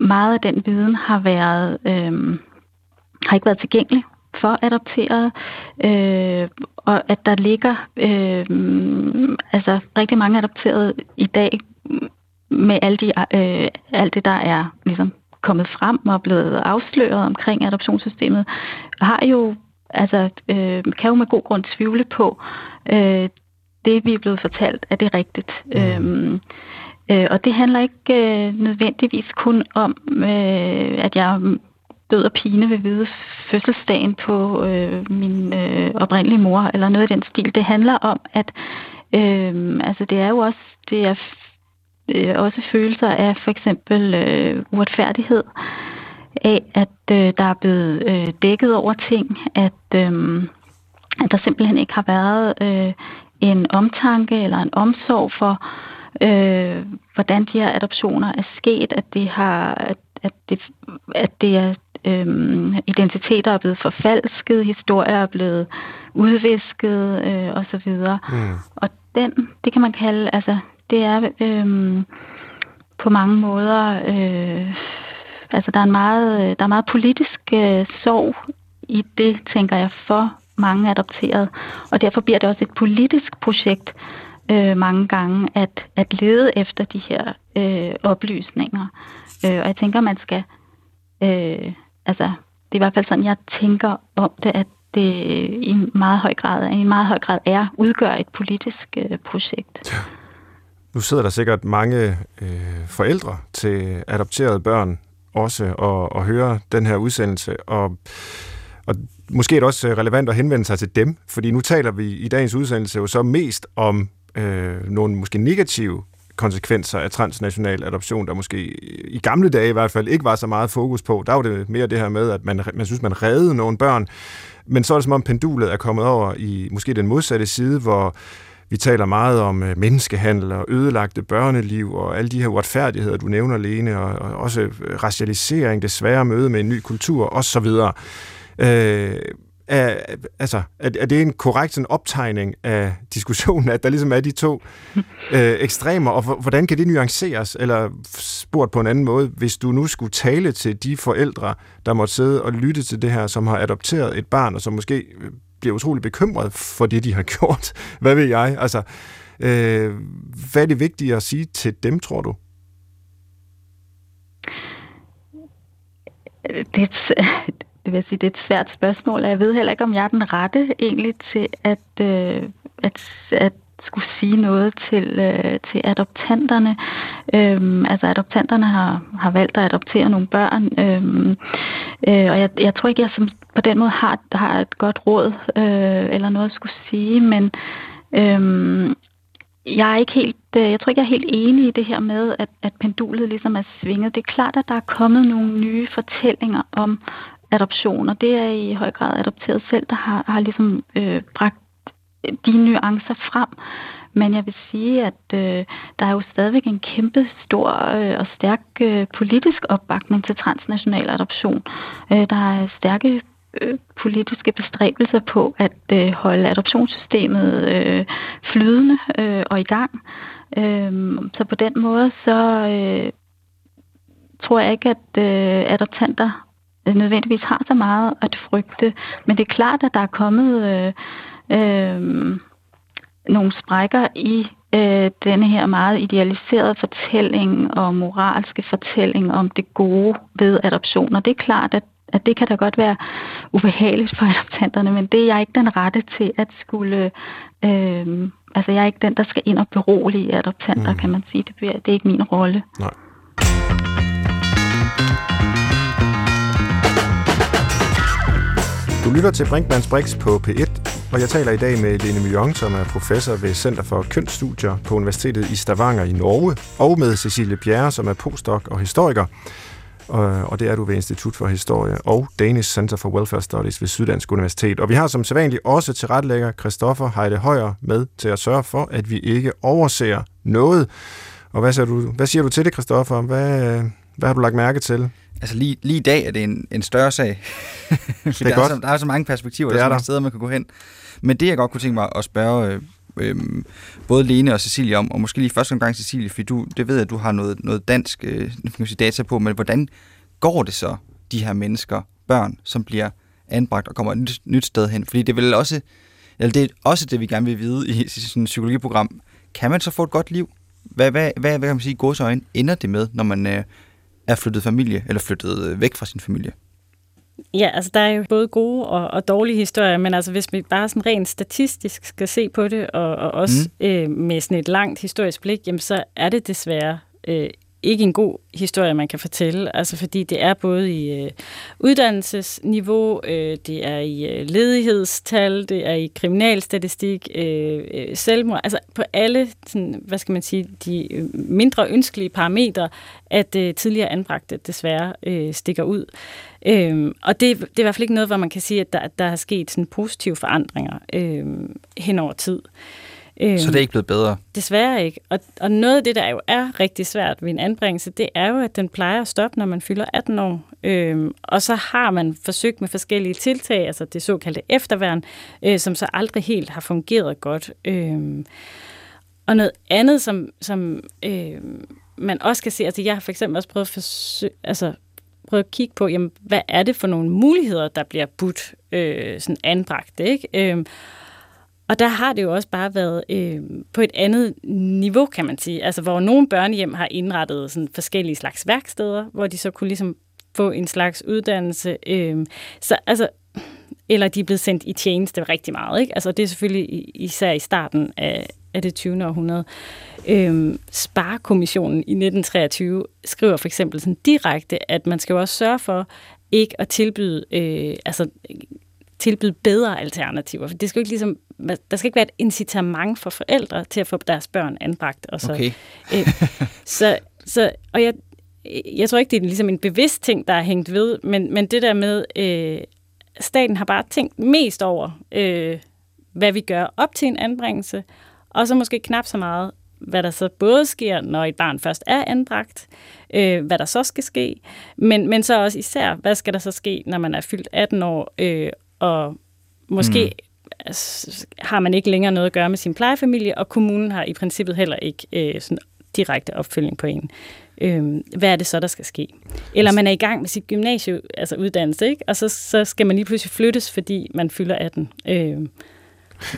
meget af den viden har været øh, har ikke været tilgængelig for adopterede, øh, og at der ligger øh, altså rigtig mange adopterede i dag med alle de, øh, alt det, der er ligesom kommet frem og blevet afsløret omkring adoptionssystemet, har jo altså øh, kan jo med god grund tvivle på øh, det, vi er blevet fortalt, er det rigtigt. Mm. Øhm, øh, og det handler ikke øh, nødvendigvis kun om, øh, at jeg død og pine ved vide fødselsdagen på øh, min øh, oprindelige mor, eller noget af den stil. Det handler om, at øh, altså det er jo også, det er øh, også følelser af for eksempel øh, uretfærdighed, af at øh, der er blevet øh, dækket over ting, at, øh, at der simpelthen ikke har været øh, en omtanke eller en omsorg for, øh, hvordan de her adoptioner er sket, at det har at, at det, at det er øh, identiteter er blevet forfalsket, historier er blevet udvisket øh, osv. Mm. Og den, det kan man kalde, altså det er øh, på mange måder, øh, altså der er en meget, øh, der er meget politisk øh, sorg i det, tænker jeg, for mange adopterede. Og derfor bliver det også et politisk projekt øh, mange gange at, at lede efter de her øh, oplysninger. Øh, og jeg tænker, man skal, øh, altså det er i hvert fald sådan, jeg tænker om det, at det i meget høj grad, i meget høj grad er, udgør et politisk øh, projekt. Ja. Nu sidder der sikkert mange øh, forældre til adopterede børn også og, og høre den her udsendelse, og, og måske er det også øh, relevant at henvende sig til dem, fordi nu taler vi i dagens udsendelse jo så mest om øh, nogle måske negative konsekvenser af transnational adoption, der måske i gamle dage i hvert fald ikke var så meget fokus på. Der var det mere det her med, at man, man synes, man reddede nogle børn, men så er det som om pendulet er kommet over i måske den modsatte side, hvor vi taler meget om øh, menneskehandel og ødelagte børneliv og alle de her uretfærdigheder, du nævner, Lene, og, og også øh, racialisering, det svære møde med en ny kultur osv. Øh, er, altså, er, er det en korrekt sådan, optegning af diskussionen, at der ligesom er de to øh, ekstremer, og hvordan kan det nuanceres, eller spurgt på en anden måde, hvis du nu skulle tale til de forældre, der måtte sidde og lytte til det her, som har adopteret et barn, og som måske bliver utrolig bekymret for det, de har gjort. Hvad ved jeg? Altså, øh, hvad er det vigtige at sige til dem, tror du? Det, det vil sige, det er et svært spørgsmål, og jeg ved heller ikke, om jeg er den rette egentlig til at, øh, at, at skulle sige noget til, øh, til adoptanterne. Øhm, altså adoptanterne har, har valgt at adoptere nogle børn, øhm, øh, og jeg, jeg tror ikke, jeg som, på den måde har, har et godt råd øh, eller noget at skulle sige, men øhm, jeg er ikke helt, øh, jeg tror ikke, jeg er helt enig i det her med, at, at pendulet ligesom er svinget. Det er klart, at der er kommet nogle nye fortællinger om adoption, og det er i høj grad adopteret selv, der har, har ligesom øh, bragt de nuancer frem. Men jeg vil sige, at øh, der er jo stadigvæk en kæmpe stor øh, og stærk øh, politisk opbakning til transnational adoption. Øh, der er stærke øh, politiske bestræbelser på at øh, holde adoptionssystemet øh, flydende øh, og i gang. Øh, så på den måde, så øh, tror jeg ikke, at øh, adoptanter nødvendigvis har så meget at frygte. Men det er klart, at der er kommet... Øh, øh, nogle sprækker i øh, denne her meget idealiserede fortælling og moralske fortælling om det gode ved adoption. Og det er klart, at, at det kan da godt være ubehageligt for adoptanterne, men det er jeg ikke den rette til at skulle... Øh, altså, jeg er ikke den, der skal ind og berolige adoptanter, mm. kan man sige. Det, bliver, det er ikke min rolle. Nej. Du lytter til Brinkmanns Brix på P1, og jeg taler i dag med Lene Mjong, som er professor ved Center for Kønsstudier på Universitetet i Stavanger i Norge, og med Cecilie Bjerre, som er postdoc og historiker, og det er du ved Institut for Historie og Danish Center for Welfare Studies ved Syddansk Universitet. Og vi har som sædvanligt også tilrettelægger Christoffer Heide Højer med til at sørge for, at vi ikke overser noget. Og hvad siger du, hvad siger du til det, Christoffer? Hvad, hvad har du lagt mærke til? Altså lige, lige i dag er det en, en større sag. det er der, godt. Er så, der er så mange perspektiver, det der er så mange steder, man kan gå hen. Men det, jeg godt kunne tænke mig at spørge øh, øh, både Lene og Cecilie om, og måske lige første gang Cecilie, fordi du, det ved jeg, at du har noget, noget dansk øh, sige, data på, men hvordan går det så, de her mennesker, børn, som bliver anbragt og kommer et nyt, nyt sted hen? Fordi det er vel også, eller det er også det, vi gerne vil vide i sådan et psykologiprogram. Kan man så få et godt liv? Hvad, hvad, hvad, hvad kan man sige, godsøjne ender det med, når man øh, er flyttet familie, eller flyttet øh, væk fra sin familie? Ja, altså der er jo både gode og, og dårlige historier, men altså hvis vi bare sådan rent statistisk skal se på det, og, og også mm. øh, med sådan et langt historisk blik, jamen så er det desværre øh, ikke en god historie, man kan fortælle, altså fordi det er både i øh, uddannelsesniveau, øh, det er i øh, ledighedstal, det er i kriminalstatistik, øh, øh, selvmord, altså på alle, sådan, hvad skal man sige, de øh, mindre ønskelige parametre, at øh, tidligere anbragte desværre øh, stikker ud. Øhm, og det, det er i hvert fald ikke noget, hvor man kan sige, at der, der er sket sådan positive forandringer øh, hen over tid. Øhm, så det er ikke blevet bedre? Desværre ikke. Og, og noget af det, der jo er rigtig svært ved en anbringelse, det er jo, at den plejer at stoppe, når man fylder 18 år. Øhm, og så har man forsøgt med forskellige tiltag, altså det såkaldte efterværn, øh, som så aldrig helt har fungeret godt. Øhm, og noget andet, som, som øh, man også kan se, altså jeg har for eksempel også prøvet, forsøg, altså, prøvet at kigge på, jamen, hvad er det for nogle muligheder, der bliver budt øh, sådan anbragt, ikke? Øhm, og der har det jo også bare været øh, på et andet niveau, kan man sige. Altså, hvor nogle børnehjem har indrettet sådan forskellige slags værksteder, hvor de så kunne ligesom få en slags uddannelse. Øh, så altså, eller de er blevet sendt i tjeneste rigtig meget. Ikke? Altså, det er selvfølgelig især i starten af, af det 20. århundrede. Øhm, Sparekommissionen i 1923 skriver for eksempel sådan direkte, at man skal jo også sørge for ikke at tilbyde øh, altså, tilbyde bedre alternativer. For det skal jo ikke ligesom, der skal ikke være et incitament for forældre til at få deres børn anbragt. Og så, okay. øh, så, så, og jeg, jeg tror ikke, det er ligesom en bevidst ting, der er hængt ved, men, men det der med, øh, staten har bare tænkt mest over, øh, hvad vi gør op til en anbringelse, og så måske knap så meget, hvad der så både sker, når et barn først er anbragt, øh, hvad der så skal ske, men, men så også især, hvad skal der så ske, når man er fyldt 18 år, øh, og måske mm. har man ikke længere noget at gøre med sin plejefamilie, og kommunen har i princippet heller ikke øh, sådan direkte opfølging på en. Øh, hvad er det så, der skal ske? Eller man er i gang med sit gymnasie, altså uddannelse, ikke? og så, så skal man lige pludselig flyttes, fordi man fylder 18. Øh,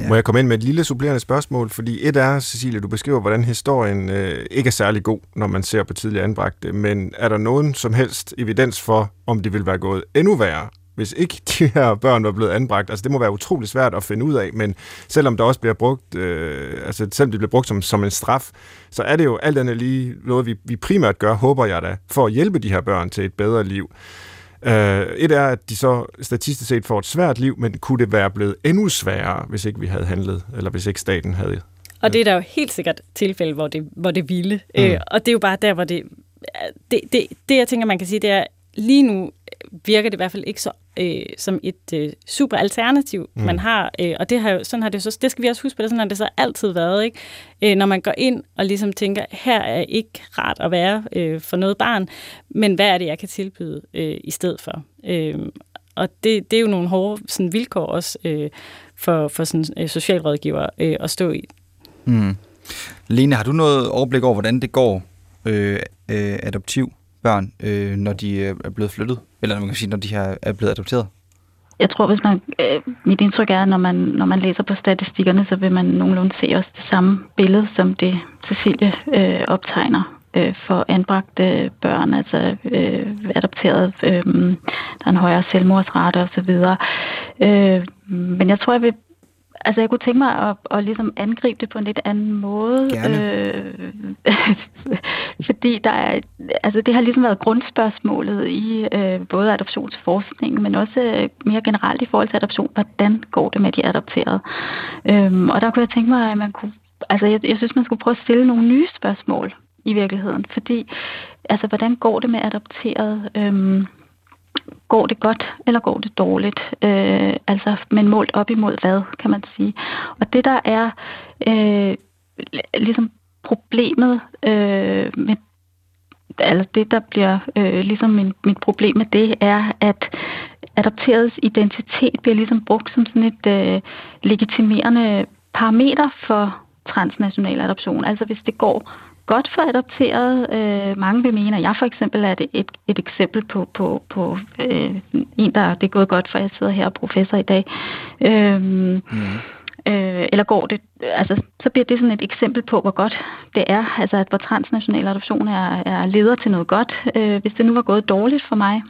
Ja. Må jeg komme ind med et lille supplerende spørgsmål? Fordi et er, Cecilie, du beskriver, hvordan historien øh, ikke er særlig god, når man ser på tidligere anbragte, men er der nogen som helst evidens for, om det vil være gået endnu værre, hvis ikke de her børn var blevet anbragt. Altså det må være utrolig svært at finde ud af, men selvom der også bliver brugt, øh, altså selvom det bliver brugt som, som en straf, så er det jo alt andet lige noget, vi, vi primært gør, håber jeg da, for at hjælpe de her børn til et bedre liv. Uh, et er, at de så statistisk set får et svært liv, men kunne det være blevet endnu sværere, hvis ikke vi havde handlet, eller hvis ikke staten havde og det er der jo helt sikkert tilfælde, hvor det, hvor det ville. Mm. Øh, og det er jo bare der, hvor det, det, det... Det, jeg tænker, man kan sige, det er, lige nu virker det i hvert fald ikke så øh, som et øh, super alternativ, mm. man har. Øh, og det har sådan har det så, det skal vi også huske på, det, sådan har det så altid været. Ikke? Øh, når man går ind og ligesom tænker, her er ikke rart at være øh, for noget barn, men hvad er det, jeg kan tilbyde øh, i stedet for? Øh, og det, det er jo nogle hårde sådan, vilkår også øh, for, for sådan, øh, socialrådgiver øh, at stå i. Mm. Lene, har du noget overblik over, hvordan det går øh, øh, adoptiv børn, øh, når de øh, er blevet flyttet? Eller man kan sige, når de her er blevet adopteret? jeg tror, hvis man, øh, mit indtryk er, når man, når man læser på statistikkerne, så vil man nogenlunde se også det samme billede, som det Cecilie øh, optegner øh, for anbragte børn, altså øh, adopteret. Øh, der er en højere selvmordsrate osv. Øh, men jeg tror, jeg vil Altså, jeg kunne tænke mig at, at ligesom angribe det på en lidt anden måde. Øh, fordi der er, altså, det har ligesom været grundspørgsmålet i øh, både adoptionsforskning, men også øh, mere generelt i forhold til adoption. Hvordan går det med de adopterede? Øh, og der kunne jeg tænke mig, at man kunne... Altså, jeg, jeg synes, man skulle prøve at stille nogle nye spørgsmål i virkeligheden. Fordi, altså, hvordan går det med adopterede? Øh, går det godt, eller går det dårligt? Øh, altså, men målt op imod hvad, kan man sige. Og det, der er øh, ligesom problemet øh, med altså det, der bliver øh, ligesom min, mit problem med det, er, at adopterets identitet bliver ligesom brugt som sådan et øh, legitimerende parameter for transnational adoption. Altså hvis det går godt for adopteret. Øh, mange vil mene, at jeg for eksempel er det et, et eksempel på, på, på øh, en, der det er gået godt for. Jeg sidder her og professor i dag. Øh, mm. øh, eller går det, altså, så bliver det sådan et eksempel på, hvor godt det er, altså at hvor transnational adoption er, er leder til noget godt. Øh, hvis det nu var gået dårligt for mig,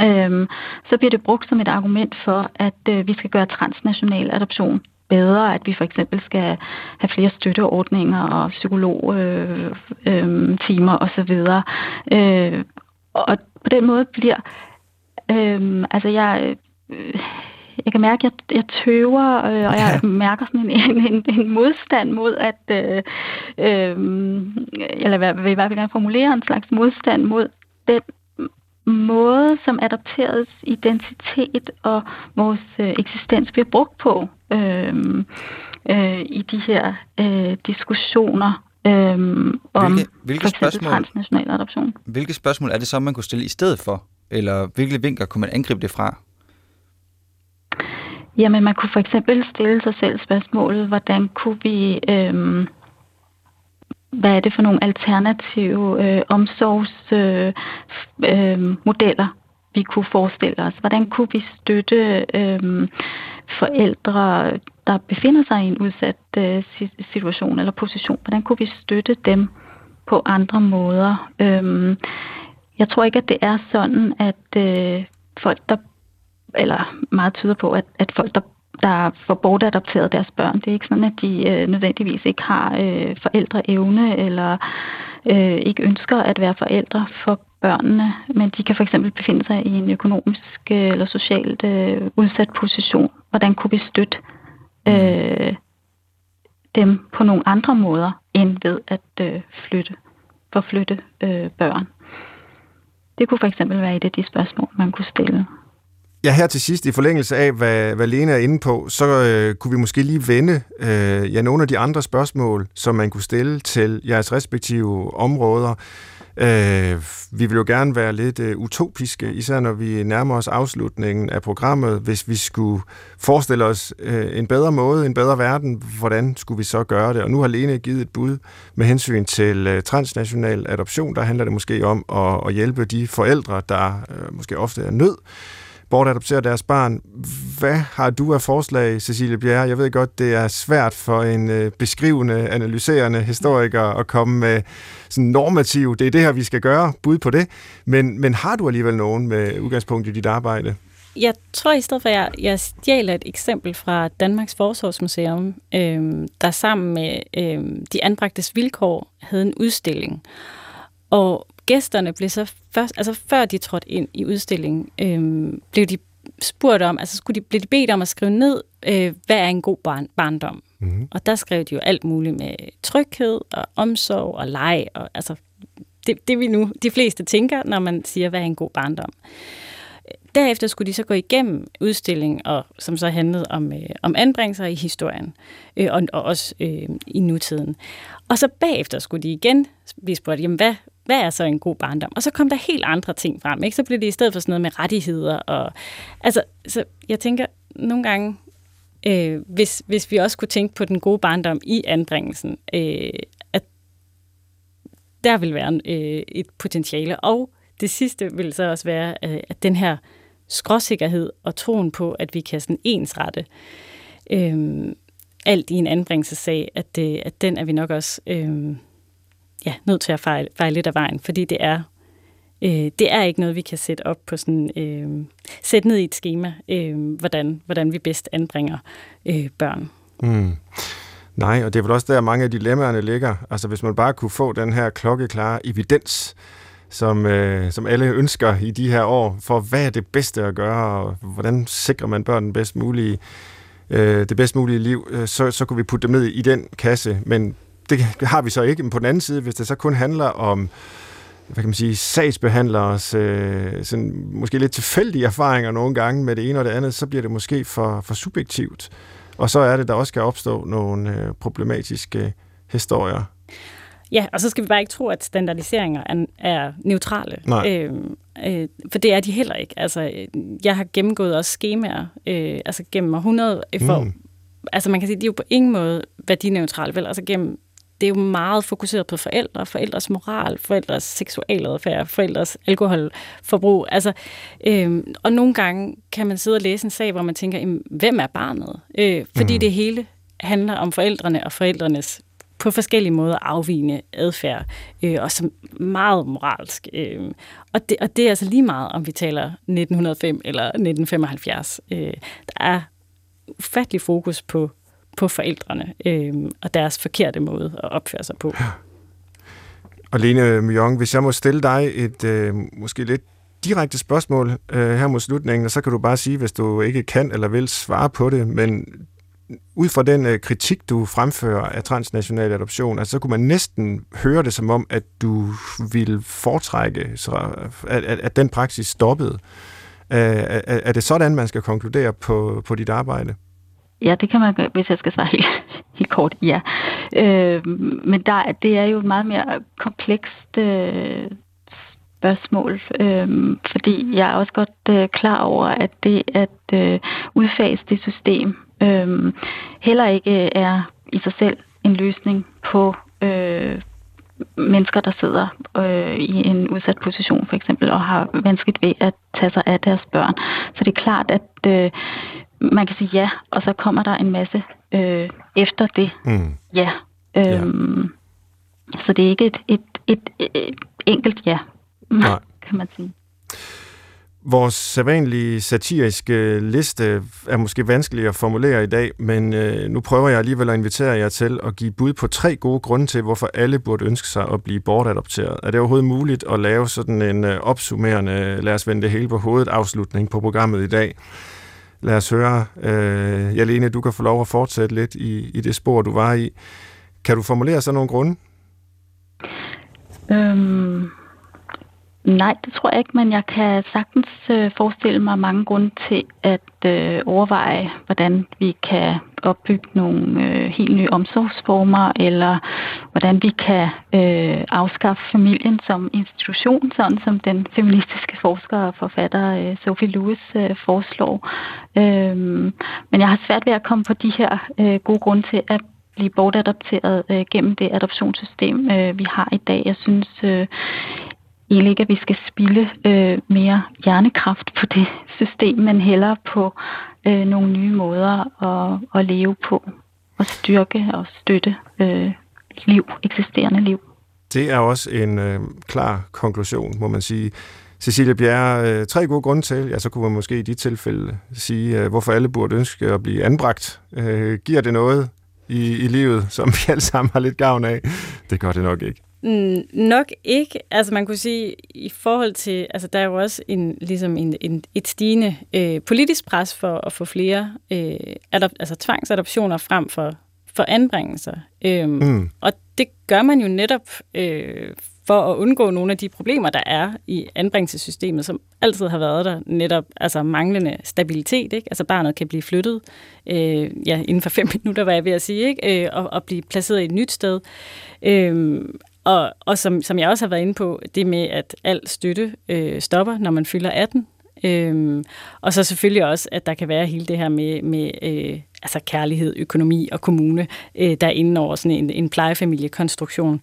øh, så bliver det brugt som et argument for, at øh, vi skal gøre transnational adoption bedre, at vi for eksempel skal have flere støtteordninger og psykologtimer øh, øh, osv. Øh, og på den måde bliver, øh, altså jeg, øh, jeg kan mærke, at jeg, jeg tøver, øh, og jeg mærker sådan en, en, en modstand mod at, øh, øh, eller vil i hvert fald gerne formulere en slags modstand mod den måde, som adopterets identitet og vores øh, eksistens bliver brugt på øh, øh, i de her øh, diskussioner øh, om hvilke, hvilke for spørgsmål, transnational adoption. Hvilke spørgsmål er det så, man kunne stille i stedet for? Eller hvilke vinkler kunne man angribe det fra? Jamen, man kunne for eksempel stille sig selv spørgsmålet, hvordan kunne vi... Øh, hvad er det for nogle alternative øh, omsorgsmodeller, øh, øh, vi kunne forestille os? Hvordan kunne vi støtte øh, forældre, der befinder sig i en udsat øh, situation eller position? Hvordan kunne vi støtte dem på andre måder? Øh, jeg tror ikke, at det er sådan, at øh, folk, der eller meget tyder på, at, at folk, der der får bortadopteret deres børn. Det er ikke sådan, at de øh, nødvendigvis ikke har øh, forældreevne eller øh, ikke ønsker at være forældre for børnene, men de kan for eksempel befinde sig i en økonomisk øh, eller socialt øh, udsat position. Hvordan kunne vi støtte øh, dem på nogle andre måder end ved at øh, flytte, forflytte øh, børn? Det kunne for eksempel være et af de spørgsmål, man kunne stille. Ja, her til sidst, i forlængelse af, hvad, hvad Lene er inde på, så øh, kunne vi måske lige vende øh, ja, nogle af de andre spørgsmål, som man kunne stille til jeres respektive områder. Øh, vi vil jo gerne være lidt øh, utopiske, især når vi nærmer os afslutningen af programmet. Hvis vi skulle forestille os øh, en bedre måde, en bedre verden, hvordan skulle vi så gøre det? Og nu har Lene givet et bud med hensyn til øh, transnational adoption. Der handler det måske om at, at hjælpe de forældre, der øh, måske ofte er nød bortadoptere deres barn. Hvad har du af forslag, Cecilie Bjerre? Jeg ved godt, det er svært for en øh, beskrivende, analyserende historiker at komme med sådan normativ, det er det her, vi skal gøre, bud på det. Men, men har du alligevel nogen med udgangspunkt i dit arbejde? Jeg tror i stedet for, at jeg, jeg stjæler et eksempel fra Danmarks Forsvarsmuseum, øh, der sammen med øh, de anbragtes vilkår havde en udstilling. Og gæsterne blev så først, altså før de trådte ind i udstillingen, øh, blev de spurgt om, altså skulle de, blev de bedt om at skrive ned, øh, hvad er en god barn, barndom? Mm-hmm. Og der skrev de jo alt muligt med tryghed og omsorg og leg, og altså det, det vi nu de fleste tænker, når man siger, hvad er en god barndom. Derefter skulle de så gå igennem udstillingen, og, som så handlede om, øh, om anbringelser i historien, øh, og, og også øh, i nutiden. Og så bagefter skulle de igen blive spurgt, jamen hvad, hvad er så en god barndom? Og så kom der helt andre ting frem, ikke? Så blev det i stedet for sådan noget med rettigheder. Og, altså, så jeg tænker nogle gange, øh, hvis, hvis vi også kunne tænke på den gode barndom i anbringelsen, øh, at der vil være øh, et potentiale. Og det sidste vil så også være, øh, at den her skråsikkerhed og troen på, at vi kan sådan ensrette øh, alt i en anbringelsessag, at, øh, at den er vi nok også øh, ja, nødt til at fejle, fejle lidt af vejen, fordi det er øh, det er ikke noget, vi kan sætte op på sådan, øh, sætte ned i et schema, øh, hvordan, hvordan vi bedst anbringer øh, børn. Mm. Nej, og det er vel også der, mange af dilemmaerne ligger. Altså hvis man bare kunne få den her klokkeklare evidens, som, øh, som alle ønsker i de her år, for hvad er det bedste at gøre, og hvordan sikrer man børn bedst mulige, øh, det bedst mulige liv, øh, så, så kunne vi putte dem ned i den kasse. Men det har vi så ikke. Men på den anden side, hvis det så kun handler om hvad kan man sige, sagsbehandlers øh, sådan, måske lidt tilfældige erfaringer nogle gange med det ene og det andet, så bliver det måske for, for subjektivt. Og så er det, der også kan opstå nogle øh, problematiske historier. Ja, og så skal vi bare ikke tro, at standardiseringer er, er neutrale. Nej. Øh, øh, for det er de heller ikke. Altså, jeg har gennemgået også skemaer, øh, altså gennem 100 for, mm. altså man kan sige, de er jo på ingen måde værdineutrale, vel? Altså gennem det er jo meget fokuseret på forældre, forældres moral, forældres seksualadfærd, forældres alkoholforbrug. Altså, øh, og nogle gange kan man sidde og læse en sag, hvor man tænker, hvem er barnet? Øh, fordi mm. det hele handler om forældrene og forældrenes på forskellige måder afvigende adfærd, øh, og som meget moralsk. Øh, og, det, og det er altså lige meget, om vi taler 1905 eller 1975. Øh, der er ufattelig fokus på på forældrene øh, og deres forkerte måde at opføre sig på. Og Lene Myong, hvis jeg må stille dig et øh, måske lidt direkte spørgsmål øh, her mod slutningen, og så kan du bare sige, hvis du ikke kan eller vil svare på det, men ud fra den øh, kritik, du fremfører af transnational adoption, altså, så kunne man næsten høre det som om, at du ville foretrække, så, at, at, at den praksis stoppede. Øh, er, er det sådan, man skal konkludere på, på dit arbejde? Ja, det kan man hvis jeg skal svare helt, helt kort. Ja. Øh, men der, det er jo et meget mere komplekst øh, spørgsmål, øh, fordi jeg er også godt øh, klar over, at det at øh, udfase det system øh, heller ikke er i sig selv en løsning på øh, mennesker, der sidder øh, i en udsat position for eksempel, og har vanskeligt ved at tage sig af deres børn. Så det er klart, at øh, man kan sige ja, og så kommer der en masse øh, efter det mm. ja. Øhm, ja. Så det er ikke et, et, et, et, enkelt ja, Nej. kan man sige. Vores sædvanlige satiriske liste er måske vanskelig at formulere i dag, men øh, nu prøver jeg alligevel at invitere jer til at give bud på tre gode grunde til, hvorfor alle burde ønske sig at blive bortadopteret. Er det overhovedet muligt at lave sådan en øh, opsummerende, lad os vende det hele på hovedet, afslutning på programmet i dag? Lad os høre, øh, Jalene, du kan få lov at fortsætte lidt i, i det spor, du var i. Kan du formulere sådan nogle grunde? Øhm, nej, det tror jeg ikke, men jeg kan sagtens øh, forestille mig mange grunde til at øh, overveje, hvordan vi kan opbygge nogle øh, helt nye omsorgsformer, eller hvordan vi kan øh, afskaffe familien som institution, sådan som den feministiske forsker og forfatter øh, Sophie Lewis øh, foreslår. Øh, men jeg har svært ved at komme på de her øh, gode grunde til at blive bortadopteret øh, gennem det adoptionssystem, øh, vi har i dag. Jeg synes øh, egentlig ikke, at vi skal spille øh, mere hjernekraft på det system, men hellere på øh, nogle nye måder at, at leve på og styrke og støtte øh, liv, eksisterende liv. Det er også en øh, klar konklusion, må man sige. Cecilia Bjerre, øh, tre gode grunde til, ja, så kunne man måske i de tilfælde sige, øh, hvorfor alle burde ønske at blive anbragt. Øh, giver det noget i, i livet, som vi alle sammen har lidt gavn af? Det gør det nok ikke. Mm, nok ikke. Altså man kunne sige, i forhold til, altså der er jo også en, ligesom en, en, et stigende øh, politisk pres for at få flere øh, adop, altså tvangsadoptioner frem for, for anbringelser. Øhm, mm. Og det gør man jo netop øh, for at undgå nogle af de problemer, der er i anbringelsessystemet, som altid har været der, netop altså manglende stabilitet. Ikke? Altså barnet kan blive flyttet øh, ja, inden for fem minutter, var jeg ved at sige, ikke? Øh, og, og blive placeret i et nyt sted. Øh, og, og som, som jeg også har været inde på, det med, at al støtte øh, stopper, når man fylder 18. Øhm, og så selvfølgelig også, at der kan være hele det her med, med øh, altså kærlighed, økonomi og kommune, øh, der er inde over sådan en, en plejefamiliekonstruktion.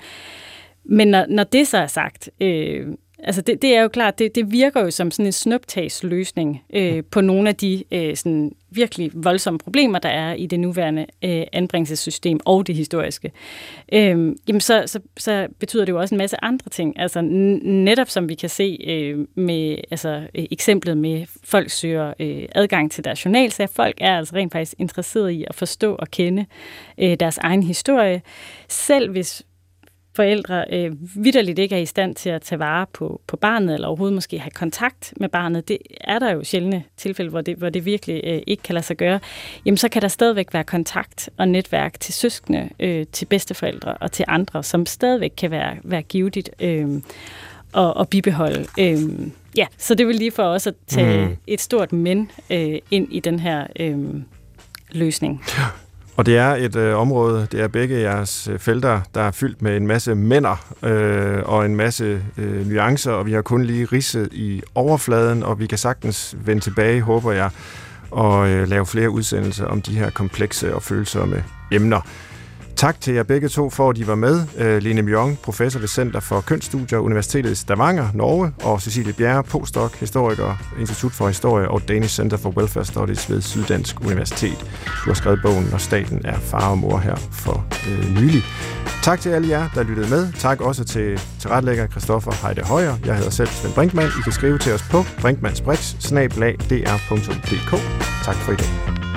Men når, når det så er sagt, øh, altså det, det er jo klart, det, det virker jo som sådan en snuptagsløsning øh, på nogle af de øh, sådan virkelig voldsomme problemer, der er i det nuværende øh, anbringelsessystem og det historiske. Øh, jamen så, så, så betyder det jo også en masse andre ting. Altså netop som vi kan se øh, med altså, øh, eksemplet med folk søger øh, adgang til deres journalsager. Folk er altså rent faktisk interesseret i at forstå og kende øh, deres egen historie. Selv hvis forældre øh, vidderligt ikke er i stand til at tage vare på, på barnet, eller overhovedet måske have kontakt med barnet, det er der jo sjældne tilfælde, hvor det, hvor det virkelig øh, ikke kan lade sig gøre, jamen så kan der stadigvæk være kontakt og netværk til søskende, øh, til bedsteforældre og til andre, som stadigvæk kan være, være givetigt øh, og, og bibeholde. Øh, ja, så det vil lige for os at tage mm. et stort men øh, ind i den her øh, løsning. Ja. Og det er et øh, område, det er begge jeres øh, felter, der er fyldt med en masse mænder øh, og en masse øh, nuancer, og vi har kun lige ridset i overfladen, og vi kan sagtens vende tilbage, håber jeg, og øh, lave flere udsendelser om de her komplekse og følsomme emner. Tak til jer begge to for, at I var med. Øh, uh, Line Mjong, professor ved Center for Kønsstudier, Universitetet i Stavanger, Norge, og Cecilie Bjerre, postdoc, historiker, Institut for Historie og Danish Center for Welfare Studies ved Syddansk Universitet. Du har skrevet bogen, når staten er far og mor her for øh, nylig. Tak til alle jer, der lyttede med. Tak også til tilrettelægger Christoffer Heide Højer. Jeg hedder selv Svend Brinkmann. I kan skrive til os på brinkmannsbrix, Tak for i dag.